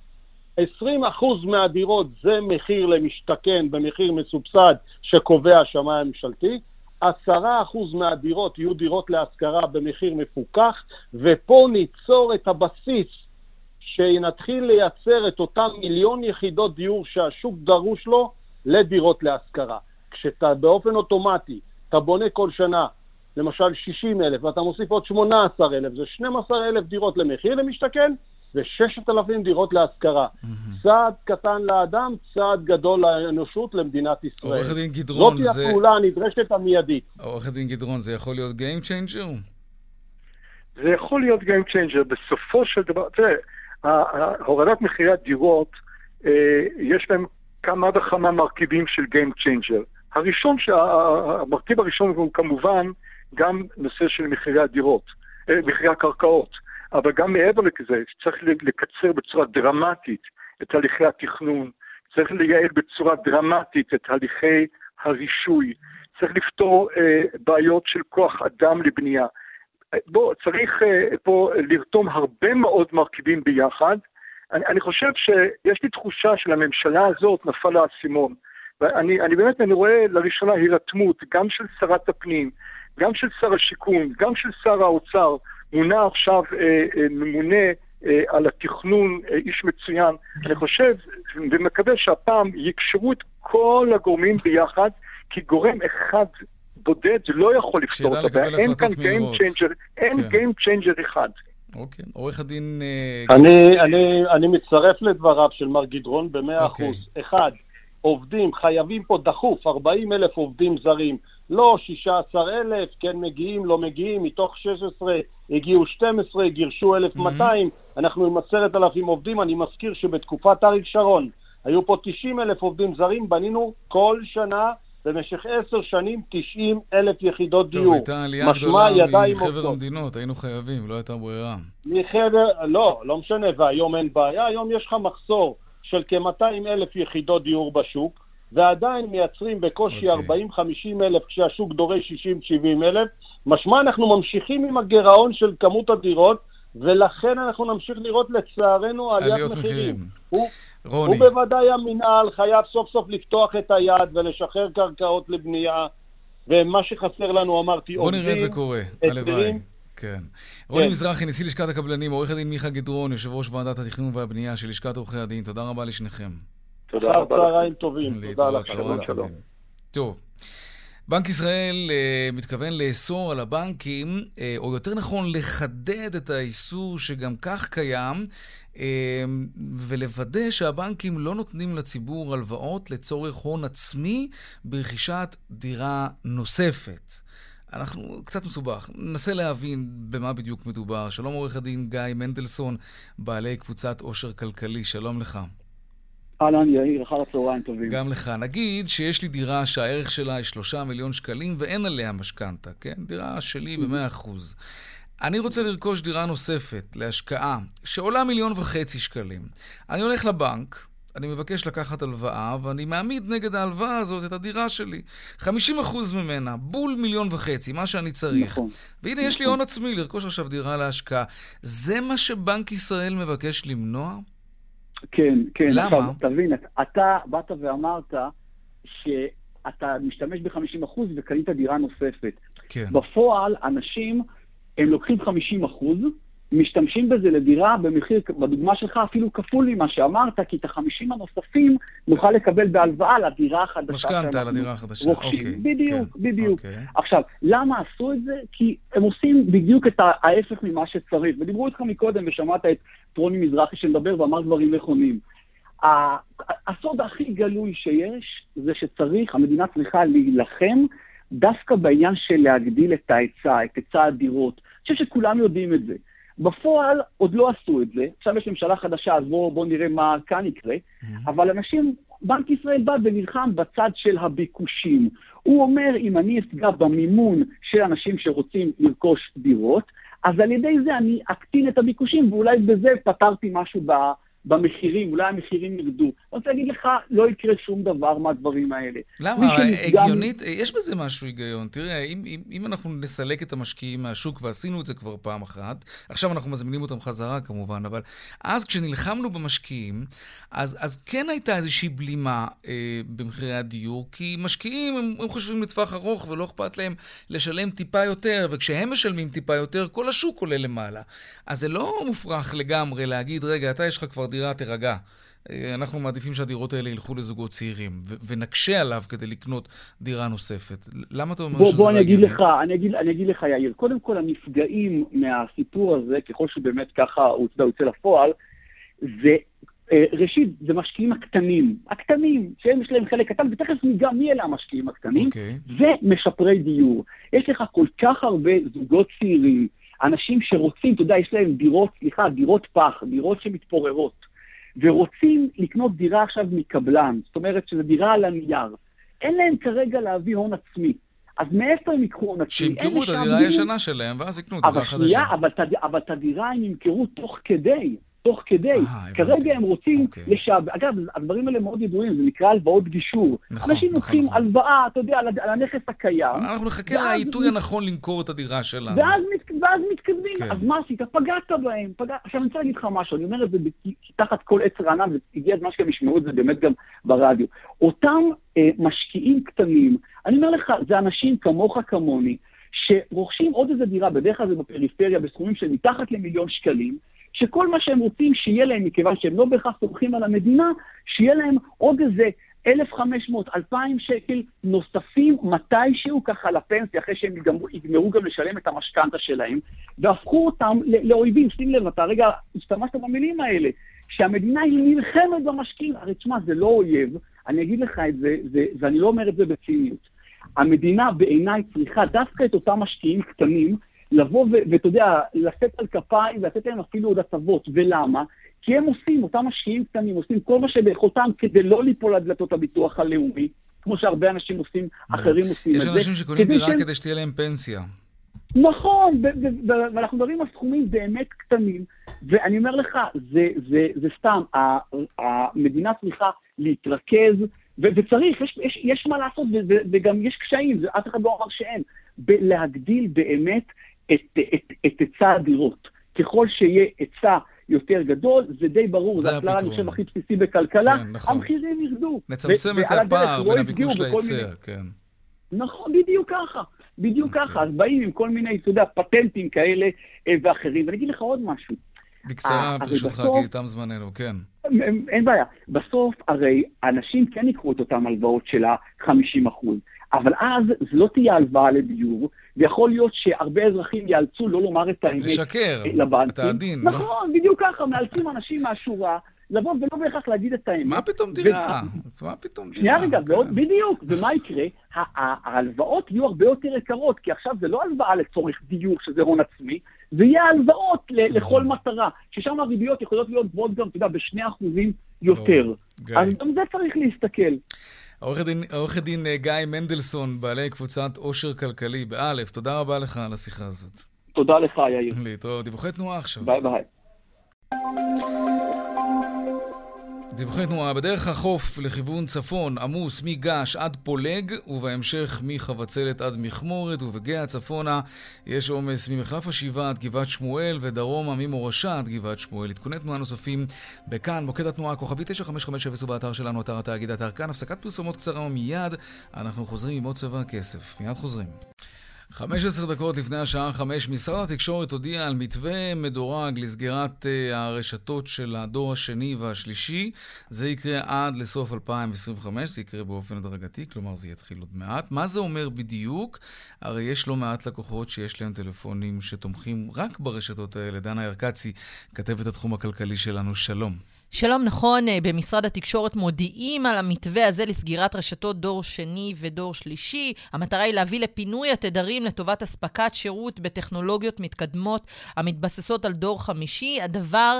20 אחוז מהדירות זה מחיר למשתכן במחיר מסובסד שקובע השמאי הממשלתי, 10 אחוז מהדירות יהיו דירות להשכרה במחיר מפוקח, ופה ניצור את הבסיס שנתחיל לייצר את אותם מיליון יחידות דיור שהשוק דרוש לו לדירות להשכרה. כשאתה באופן אוטומטי, אתה בונה כל שנה, למשל 60 אלף, ואתה מוסיף עוד 18 אלף, זה 12 אלף דירות למחיר למשתכן, ו-6,000 דירות להשכרה. Mm-hmm. צעד קטן לאדם, צעד גדול לאנושות, למדינת ישראל.
עורך הדין גדרון,
זה... זאת הפעולה הנדרשת המיידית.
עורך הדין גדרון, זה יכול להיות Game Changer?
זה יכול להיות Game Changer. בסופו של דבר, תראה, הורדת מחירי הדירות, אה, יש בהם כמה וכמה מרכיבים של Game Changer. הראשון, המרכיב הראשון הוא כמובן גם נושא של מחירי הדירות, אה, מחירי הקרקעות. אבל גם מעבר לזה, צריך לקצר בצורה דרמטית את תהליכי התכנון, צריך לייעל בצורה דרמטית את תהליכי הרישוי, צריך לפתור אה, בעיות של כוח אדם לבנייה. בוא, צריך אה, פה לרתום הרבה מאוד מרכיבים ביחד. אני, אני חושב שיש לי תחושה שלממשלה הזאת נפל האסימון. ואני אני באמת, אני רואה לראשונה הירתמות, גם של שרת הפנים, גם של שר השיכון, גם של שר האוצר, מונה עכשיו אה, אה, ממונה אה, על התכנון, אה, איש מצוין. אני חושב ומקווה שהפעם יקשרו את כל הגורמים ביחד, כי גורם אחד בודד לא יכול לפתור את הבעיה. אין כאן Game Changer, אין כן. Game Changer אחד.
אוקיי. עורך הדין...
אה, אני, אני, אני מצטרף לדבריו של מר גדרון במאה אוקיי. אחוז. אחד, עובדים, חייבים פה דחוף, 40 אלף עובדים זרים. לא 16 אלף, כן מגיעים, לא מגיעים, מתוך 16 הגיעו 12, גירשו 1,200, mm-hmm. אנחנו עם 10,000 עובדים. אני מזכיר שבתקופת אריק שרון היו פה 90 אלף עובדים זרים, בנינו כל שנה במשך עשר שנים 90 אלף יחידות
טוב,
דיור.
טוב, הייתה עלייה גדולה מחבר המדינות, היינו חייבים, לא הייתה ברירה.
מחבר, לא, לא משנה, והיום אין בעיה, היום יש לך מחסור של כ-200 אלף יחידות דיור בשוק. ועדיין מייצרים בקושי okay. אוקיי. 40-50 אלף כשהשוק דורש 60-70 אלף. משמע אנחנו ממשיכים עם הגירעון של כמות הדירות, ולכן אנחנו נמשיך לראות לצערנו עליית מחירים. מחירים. הוא, רוני. הוא בוודאי המינהל חייב סוף סוף לפתוח את היד ולשחרר קרקעות לבנייה, ומה שחסר לנו, אמרתי,
עובדים, בוא נראה את זה קורה, הלוואי. כן. רוני כן. מזרחי, נשיא לשכת הקבלנים, עורך הדין מיכה גדרון, יושב ראש ועדת התכנון והבנייה של לשכת עורכי הדין, תודה רבה לשניכם.
תודה רבה. צהריים טובים. תודה לך.
טוב. בנק ישראל uh, מתכוון לאסור על הבנקים, uh, או יותר נכון לחדד את האיסור שגם כך קיים, uh, ולוודא שהבנקים לא נותנים לציבור הלוואות לצורך הון עצמי ברכישת דירה נוספת. אנחנו קצת מסובך, ננסה להבין במה בדיוק מדובר. שלום עורך הדין גיא מנדלסון, בעלי קבוצת עושר כלכלי, שלום לך.
אהלן, יאיר, אחר הצהריים טובים.
גם לך. נגיד שיש לי דירה שהערך שלה היא שלושה מיליון שקלים ואין עליה משכנתה, כן? דירה שלי במאה אחוז. אני רוצה לרכוש דירה נוספת להשקעה שעולה מיליון וחצי שקלים. אני הולך לבנק, אני מבקש לקחת הלוואה, ואני מעמיד נגד ההלוואה הזאת את הדירה שלי. 50% ממנה, בול מיליון וחצי, מה שאני צריך. נכון. והנה, נכון. יש לי נכון. הון עצמי לרכוש עכשיו דירה להשקעה. זה מה שבנק ישראל מבקש למנוע?
כן, כן.
למה? עכשיו,
תבין, אתה באת ואמרת שאתה משתמש ב-50% וקנית דירה נוספת. כן. בפועל, אנשים, הם לוקחים 50%, משתמשים בזה לדירה במחיר, בדוגמה שלך אפילו כפול ממה שאמרת, כי את החמישים הנוספים נוכל לקבל בהלוואה לדירה החדשה.
משכנתה לדירה החדשה, אוקיי.
בדיוק, כן. בדיוק. אוקיי. עכשיו, למה עשו את זה? כי הם עושים בדיוק את ההפך ממה שצריך. ודיברו איתך מקודם ושמעת את טרוני מזרחי שמדבר ואמר דברים נכונים. הסוד הכי גלוי שיש זה שצריך, המדינה צריכה להילחם דווקא בעניין של להגדיל את ההיצע, את היצע הדירות. אני חושב שכולם יודעים את זה. בפועל עוד לא עשו את זה, עכשיו יש ממשלה חדשה, אז בואו בוא נראה מה כאן יקרה, mm-hmm. אבל אנשים, בנק ישראל בא ונלחם בצד של הביקושים. הוא אומר, אם אני אפגע במימון של אנשים שרוצים לרכוש דירות, אז על ידי זה אני אקטין את הביקושים, ואולי בזה פתרתי משהו ב... במחירים, אולי המחירים ירדו. אני רוצה להגיד לך, לא יקרה שום דבר מהדברים האלה.
למה? הגיונית, יש בזה משהו היגיון. תראה, אם, אם, אם אנחנו נסלק את המשקיעים מהשוק, ועשינו את זה כבר פעם אחת, עכשיו אנחנו מזמינים אותם חזרה כמובן, אבל אז כשנלחמנו במשקיעים, אז, אז כן הייתה איזושהי בלימה אה, במחירי הדיור, כי משקיעים, הם, הם חושבים לטווח ארוך ולא אכפת להם לשלם טיפה יותר, וכשהם משלמים טיפה יותר, כל השוק עולה למעלה. אז זה לא מופרך לגמרי להגיד, רגע, אתה יש לך כבר דירה, תירגע. אה, אנחנו מעדיפים שהדירות האלה ילכו לזוגות צעירים, ו- ונקשה עליו כדי לקנות דירה נוספת. למה אתה אומר בוא, שזה
בוא, לא הגיוני? בוא, אני אגיד אני אגיד לך, יאיר. קודם כל, הנפגעים מהסיפור הזה, ככל שבאמת ככה הוא יוצא לפועל, זה אה, ראשית, זה משקיעים הקטנים, הקטנים, שהם יש להם חלק קטן, ותכף ניגע מי אלה המשקיעים הקטנים, okay. אוקיי. ומשפרי דיור. יש לך כל כך הרבה זוגות צעירים, אנשים שרוצים, אתה יודע, יש להם דירות, סליחה, דירות פח, דירות שמתפוררות, ורוצים לקנות דירה עכשיו מקבלן, זאת אומרת שזו דירה על הנייר. אין להם כרגע להביא הון עצמי. אז מאיפה הם ייקחו הון עצמי?
שימכרו את הדירה הישנה שלהם, ואז יקנו דירה חדשה. אבל שנייה,
אבל את הדירה הם ימכרו תוך כדי. תוך כדי. אה, כרגע הם רוצים אוקיי. לשעבד, אגב, הדברים האלה מאוד ידועים, זה נקרא הלוואות גישור. נכון, אנשים נכון, לוקחים נכון. הלוואה, אתה יודע, על, על הנכס הקיים.
אנחנו נחכה לעיתוי הנכון למכור את הדירה שלנו.
ואז, ואז מתקדמים, כן. אז מה עשית? פגעת בהם. פגע... עכשיו אני רוצה להגיד לך משהו, אני אומר את זה תחת כל עץ רענן, והגיע הזמן שהם ישמעו את זה באמת גם ברדיו. אותם אה, משקיעים קטנים, אני אומר לך, זה אנשים כמוך כמוני, שרוכשים עוד איזה דירה, בדרך כלל זה בפריפריה, בסכומים של מתחת למיליון שקלים, שכל מה שהם רוצים שיהיה להם, מכיוון שהם לא בהכרח סומכים על המדינה, שיהיה להם עוד איזה 1,500, 2,000 שקל נוספים מתישהו ככה לפנסיה, אחרי שהם יגמרו, יגמרו גם לשלם את המשכנתה שלהם, והפכו אותם לאויבים. שים לב, אתה רגע השתמשת במילים האלה, שהמדינה היא נלחמת במשקיעים. הרי תשמע, זה לא אויב, אני אגיד לך את זה, זה ואני לא אומר את זה בציניות. המדינה בעיניי צריכה דווקא את אותם משקיעים קטנים, לבוא ואתה יודע, לשאת על כפיים ולתת להם אפילו עוד הטבות. ולמה? כי הם עושים, אותם משקיעים קטנים עושים כל מה שביכולתם כדי לא ליפול על דלתות הביטוח הלאומי, כמו שהרבה אנשים עושים, אחרים עושים את זה.
יש אנשים שקונים דירה כדי שתהיה להם פנסיה.
נכון, ואנחנו מדברים על סכומים באמת קטנים, ואני אומר לך, זה, זה, זה סתם, המדינה צריכה להתרכז, וצריך, יש, יש, יש מה לעשות, וגם יש קשיים, אף אחד לא אמר שאין, להגדיל באמת את, את, את היצע הדירות. ככל שיהיה היצע יותר גדול, זה די ברור, זה הכלל, אני חושב, הכי בסיסי בכלכלה, כן, נכון. המחירים ירדו.
נצמצם את הפער בין הביקוש להיצע, כן.
נכון, בדיוק ככה, בדיוק okay. אוקיי. ככה. אז באים עם כל מיני, אתה יודע, פטנטים כאלה אה, ואחרים. ואני אגיד לך עוד משהו.
בקצרה, ברשותך, כי תם זמננו, כן.
אין בעיה. בסוף, הרי אנשים כן יקחו את אותן הלוואות של ה-50 אחוז. אבל אז זו לא תהיה הלוואה לדיור, ויכול להיות שהרבה אזרחים ייאלצו לא לומר את האמת
לשקר,
לבנקים.
אתה עדין.
לא? נכון, לא? בדיוק ככה, מאלצים אנשים מהשורה. לבוא ולא בהכרח להגיד את האמת.
מה פתאום דירה? ו... מה פתאום דירה?
שנייה רגע, כן. בדיוק, ומה יקרה? ההלוואות יהיו הרבה יותר יקרות, כי עכשיו זה לא הלוואה לצורך דיור, שזה הון עצמי, זה יהיה הלוואות לכל מטרה, ששם הריביות יכולות להיות גבוהות גם, אתה יודע, בשני אחוזים יותר. אז גם זה צריך להסתכל.
עורך הדין אה, גיא מנדלסון, בעלי קבוצת עושר כלכלי, באלף, תודה רבה לך על השיחה הזאת.
תודה לך, יאיר.
להתראות. דיווחי תנועה עכשיו.
ביי ביי.
דיווחי תנועה בדרך החוף לכיוון צפון עמוס מגעש עד פולג ובהמשך מחבצלת עד מכמורת ובגאה צפונה יש עומס ממחלף השבעה עד גבעת שמואל ודרומה ממורשה עד גבעת שמואל. עדכוני תנועה נוספים בכאן, מוקד התנועה כוכבי 9550 ובאתר שלנו, אתר התאגיד, אתר כאן, הפסקת פרסומות קצרה ומיד אנחנו חוזרים עם עוד צבע הכסף. מיד חוזרים. 15 דקות לפני השעה 5, משרד התקשורת הודיע על מתווה מדורג לסגירת uh, הרשתות של הדור השני והשלישי. זה יקרה עד לסוף 2025, זה יקרה באופן הדרגתי, כלומר זה יתחיל עוד מעט. מה זה אומר בדיוק? הרי יש לא מעט לקוחות שיש להם טלפונים שתומכים רק ברשתות האלה. דנה ירקצי, כתבת התחום הכלכלי שלנו, שלום.
שלום, נכון, אה, במשרד התקשורת מודיעים על המתווה הזה לסגירת רשתות דור שני ודור שלישי. המטרה היא להביא לפינוי התדרים לטובת אספקת שירות בטכנולוגיות מתקדמות המתבססות על דור חמישי. הדבר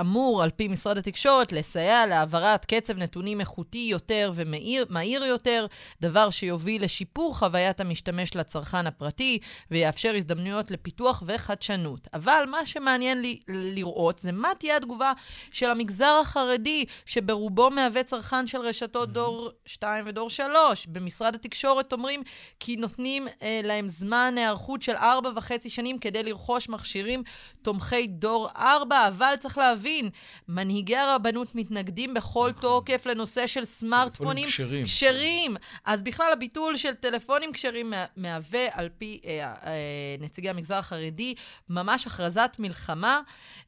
אמור, על פי משרד התקשורת, לסייע להעברת קצב נתונים איכותי יותר ומהיר יותר, דבר שיוביל לשיפור חוויית המשתמש לצרכן הפרטי ויאפשר הזדמנויות לפיתוח וחדשנות. אבל מה שמעניין לי לראות זה מה תהיה התגובה של המגזר. המגזר החרדי, שברובו מהווה צרכן של רשתות דור 2 ודור 3. במשרד התקשורת אומרים כי נותנים אה, להם זמן היערכות של 4.5 שנים כדי לרכוש מכשירים תומכי דור 4, אבל צריך להבין, מנהיגי הרבנות מתנגדים בכל נכון. תוקף לנושא של סמארטפונים כשרים. אז בכלל הביטול של טלפונים כשרים מהווה, על פי אה, אה, נציגי המגזר החרדי, ממש הכרזת מלחמה.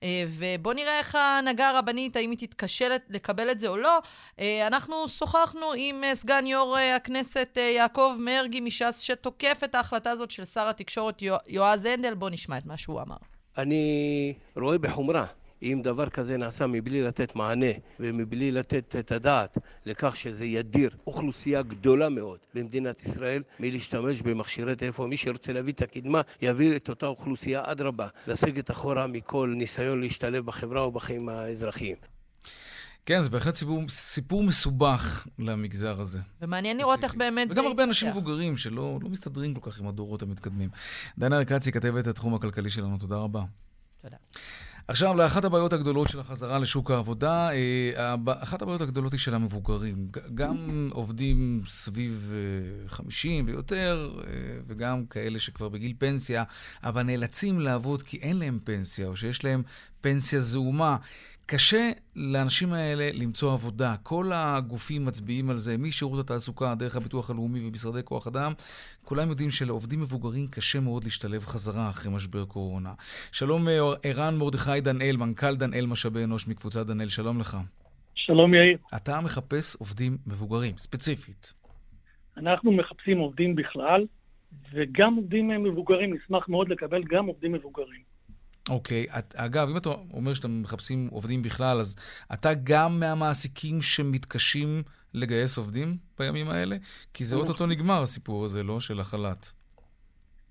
אה, ובואו נראה איך ההנהגה הרבנית האם היא תתקשה לקבל את זה או לא. אה, אנחנו שוחחנו עם אה, סגן יו"ר אה, הכנסת יעקב מרגי מש"ס, שתוקף את ההחלטה הזאת של שר התקשורת יועז הנדל. בואו נשמע את מה שהוא אמר.
אני רואה בחומרה אם דבר כזה נעשה מבלי לתת מענה ומבלי לתת את הדעת לכך שזה ידיר אוכלוסייה גדולה מאוד במדינת ישראל מלהשתמש במכשירי טלפון. מי שרוצה להביא את הקדמה, יביא את אותה אוכלוסייה, אדרבה, לסגת אחורה מכל ניסיון להשתלב בחברה ובחיים האזרחיים.
כן, זה בהחלט סיפור, סיפור מסובך למגזר הזה.
ומעניין לראות איך באמת
זה... וגם הרבה אנשים מבוגרים שלא לא מסתדרים כל כך עם הדורות המתקדמים. דנה ארקצי, כתבת התחום הכלכלי שלנו, תודה רבה.
תודה.
עכשיו, לאחת הבעיות הגדולות של החזרה לשוק העבודה, אה, אחת הבעיות הגדולות היא של המבוגרים. גם עובדים סביב 50 אה, ויותר, אה, וגם כאלה שכבר בגיל פנסיה, אבל נאלצים לעבוד כי אין להם פנסיה, או שיש להם פנסיה זעומה. קשה לאנשים האלה למצוא עבודה. כל הגופים מצביעים על זה, משירות התעסוקה, דרך הביטוח הלאומי ומשרדי כוח אדם, כולם יודעים שלעובדים מבוגרים קשה מאוד להשתלב חזרה אחרי משבר קורונה. שלום אה, ערן מרדכי דנאל, מנכ"ל דנאל משאבי אנוש מקבוצת דנאל, שלום לך.
שלום יאיר.
אתה מחפש עובדים מבוגרים, ספציפית.
אנחנו מחפשים עובדים בכלל, וגם עובדים מבוגרים, נשמח מאוד לקבל גם עובדים מבוגרים.
אוקיי. Okay. אגב, אם אתה אומר שאתם מחפשים עובדים בכלל, אז אתה גם מהמעסיקים שמתקשים לגייס עובדים בימים האלה? כי זה אוטוטו נגמר הסיפור הזה, לא? של החל"ת.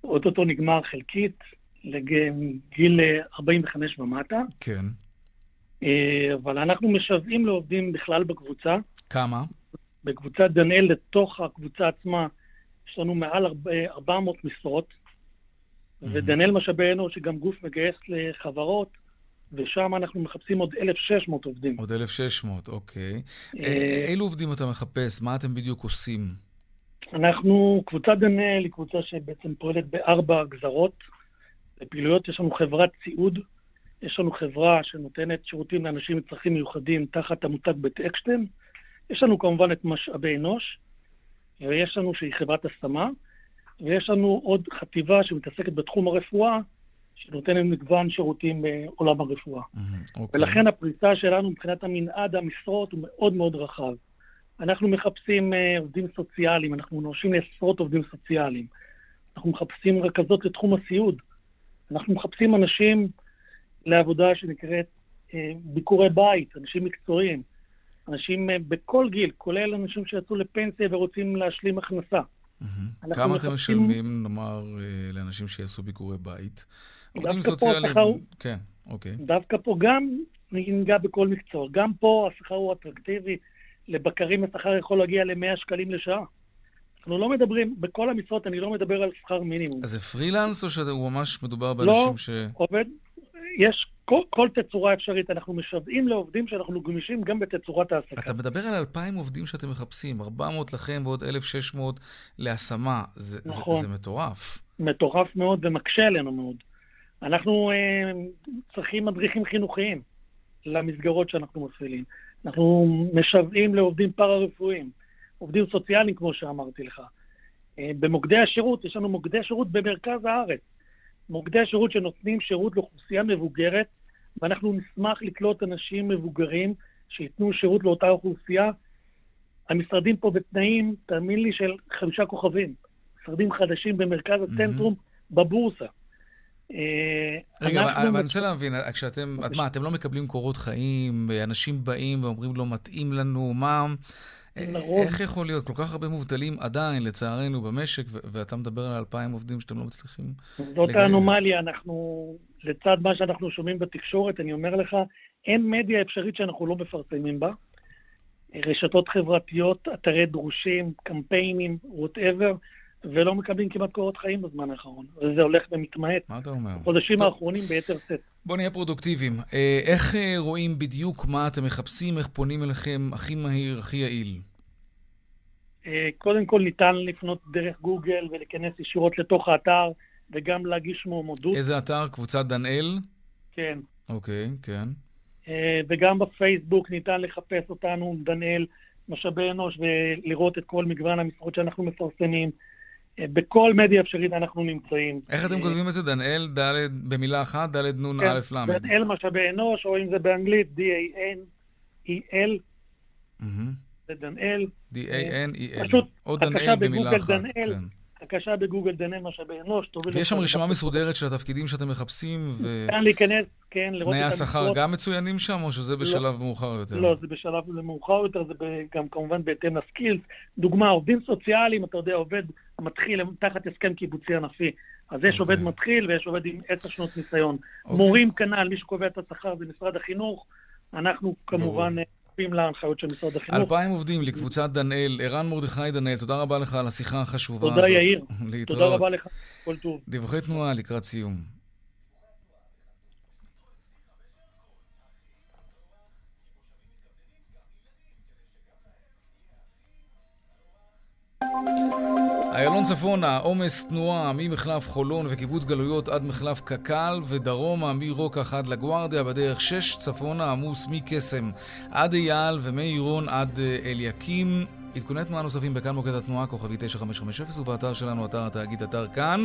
אוטוטו נגמר חלקית, לגיל 45 ומטה.
כן.
אה, אבל אנחנו משוועים לעובדים בכלל בקבוצה.
כמה?
בקבוצת דנאל, לתוך הקבוצה עצמה, יש לנו מעל 400 משרות. ודנאל משאבי אנוש, שגם גוף מגייס לחברות, ושם אנחנו מחפשים עוד 1,600 עובדים.
עוד 1,600, אוקיי. אה, אילו עובדים אתה מחפש? מה אתם בדיוק עושים?
אנחנו, קבוצת דנאל היא קבוצה שבעצם פועלת בארבע גזרות. בפעילויות יש לנו חברת ציוד, יש לנו חברה שנותנת שירותים לאנשים עם צרכים מיוחדים תחת המותג בית אקשטיין. יש לנו כמובן את משאבי אנוש, ויש לנו שהיא חברת השמה. ויש לנו עוד חטיבה שמתעסקת בתחום הרפואה, שנותנת מגוון שירותים בעולם הרפואה. Mm-hmm, okay. ולכן הפריסה שלנו מבחינת המנעד המשרות הוא מאוד מאוד רחב. אנחנו מחפשים uh, עובדים סוציאליים, אנחנו נורשים לעשרות עובדים סוציאליים. אנחנו מחפשים רכזות לתחום הסיעוד. אנחנו מחפשים אנשים לעבודה שנקראת uh, ביקורי בית, אנשים מקצועיים, אנשים בכל גיל, כולל אנשים שיצאו לפנסיה ורוצים להשלים הכנסה.
כמה אתם משלמים, נאמר, אה, לאנשים שיעשו ביקורי בית? עובדים סוציאליים, כן, אוקיי.
דווקא פה גם, ניגע בכל מקצוע, גם פה השכר הוא אטרקטיבי, לבקרים השכר יכול להגיע ל-100 שקלים לשעה. אנחנו לא מדברים, בכל המשרות אני לא מדבר על שכר מינימום.
אז זה פרילנס או שהוא ממש מדובר באנשים
לא,
ש...
לא, עובד, יש כל, כל תצורה אפשרית. אנחנו משוועים לעובדים שאנחנו גמישים גם בתצורת העסקה.
אתה מדבר על 2,000 עובדים שאתם מחפשים, 400 לכם ועוד 1,600 להשמה. זה, נכון. זה, זה מטורף.
מטורף מאוד ומקשה עלינו מאוד. אנחנו אה, צריכים מדריכים חינוכיים למסגרות שאנחנו מפעילים. אנחנו משוועים לעובדים פארה-רפואיים, עובדים סוציאליים, כמו שאמרתי לך. אה, במוקדי השירות, יש לנו מוקדי שירות במרכז הארץ. מוקדי השירות שנותנים שירות לאוכלוסייה מבוגרת, ואנחנו נשמח לקלוט אנשים מבוגרים שייתנו שירות לאותה אוכלוסייה. המשרדים פה בתנאים, תאמין לי, של חמישה כוכבים. משרדים חדשים במרכז הצנטרום mm-hmm. בבורסה.
רגע, אבל אני רוצה להבין, כשאתם, מה, אתם לא מקבלים קורות חיים, אנשים באים ואומרים לא מתאים לנו, מה... איך יכול להיות כל כך הרבה מובטלים עדיין, לצערנו, במשק, ואתה מדבר על אלפיים עובדים שאתם לא מצליחים
לגייס? זאת האנומליה, אנחנו, לצד מה שאנחנו שומעים בתקשורת, אני אומר לך, אין מדיה אפשרית שאנחנו לא מפרסמים בה. רשתות חברתיות, אתרי דרושים, קמפיינים, whatever, ולא מקבלים כמעט קורות חיים בזמן האחרון. וזה הולך ומתמעט.
מה אתה אומר?
בחודשים האחרונים ביתר שאת.
בואו נהיה פרודוקטיביים. אה, איך אה, רואים בדיוק מה אתם מחפשים, איך פונים אליכם הכי מהיר, הכי יעיל?
אה, קודם כל ניתן לפנות דרך גוגל ולהיכנס ישירות לתוך האתר וגם להגיש מועמדות.
איזה אתר? קבוצת דנאל?
כן.
אוקיי, כן.
וגם בפייסבוק ניתן לחפש אותנו, דנאל, משאבי אנוש, ולראות את כל מגוון המשרות שאנחנו מפרסמים. בכל מדיה אפשרית אנחנו נמצאים.
איך אתם כותבים את זה? דנאל, ד' במילה אחת, ד' נ' א' ל'.
דנאל משאבי אנוש, או אם זה באנגלית, D-A-N-E-L. זה דנאל.
D-A-N-E-L.
פשוט, הקשה בגוגל דנאל. הקשה בגוגל דנאל משאבי אנוש.
יש שם רשימה מסודרת של התפקידים שאתם מחפשים, ו...
כאן להיכנס, כן, לראות
את המשרות. תנאי השכר גם מצוינים שם, או שזה בשלב מאוחר יותר?
לא, זה בשלב מאוחר יותר, זה גם כמובן בהתאם לסקילס. דוגמה, עובדים סוציאליים, אתה יודע, עובד מתחיל תחת הסכם קיבוצי ענפי. אז יש עובד מתחיל ויש עובד עם עשר שנות ניסיון. מורים כנ"ל, מי שקובע את השכר זה משרד החינוך. אנחנו כמובן כפופים להנחיות של משרד החינוך.
אלפיים עובדים לקבוצת דנאל. ערן מרדכי דנאל, תודה רבה לך על השיחה החשובה
הזאת. תודה, יאיר. תודה רבה לך. כל טוב.
דיווחי תנועה לקראת סיום. איילון צפונה, עומס תנועה ממחלף חולון וקיבוץ גלויות עד מחלף קק"ל ודרומה מרוקח עד לגוארדיה בדרך 6 צפונה עמוס מקסם עד אייל ומעירון עד אליקים עדכוני תנועה נוספים בכאן מוקד התנועה, כוכבי 9550 ובאתר שלנו, אתר התאגיד, אתר כאן.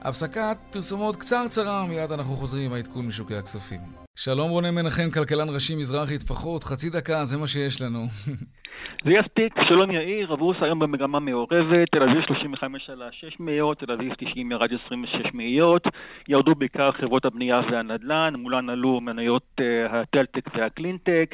הפסקת פרסומות קצרצרה, מיד אנחנו חוזרים עם העדכון משוקי הכספים. שלום רונן מנחם, כלכלן ראשי מזרחי טפחות, חצי דקה, זה מה שיש לנו. <laughs>
זה יספיק, שלום יאיר, הבורסה היום במגמה מעורבת, תל אביב 35 על ה-6 מאיות, תל אביב 90 ירד 26 מאיות, ירדו בעיקר חברות הבנייה והנדל"ן, מולן עלו מניות הטלטק והקלינטק,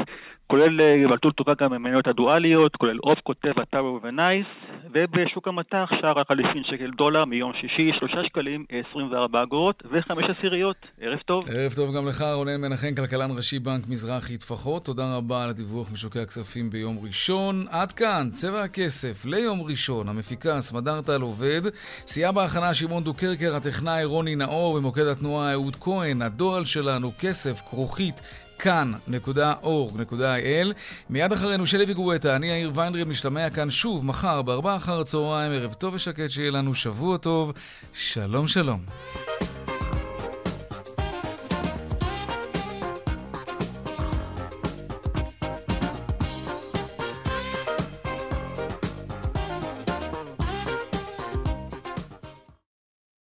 כולל בלטול טובה גם המניות הדואליות, כולל אוף, כותב, הטארו ונייס, ובשוק המטח שער החליפין שקל דולר מיום שישי, 3 שקלים 24 אגורות ו-5 עשיריות. ערב טוב.
ערב טוב גם לך, רונן מנחם, כלכלן ראשי בנק מזרחי טפחות. תודה רבה על הדיווח משוקי הכספים ביום ראשון. עד כאן, צבע הכסף ליום ראשון. המפיקה סמדרטל עובד. סייע בהכנה שמעון דוקרקר, הטכנאי רוני נאור, במוקד התנועה אהוד כהן. הדואל שלנו, כסף, כרוכית. כאן.org.il. מיד אחרינו שלי וגואטה, אני יאיר ויינרב, נשתמע כאן שוב מחר בארבעה אחר הצהריים, ערב טוב ושקט, שיהיה לנו שבוע טוב. שלום שלום.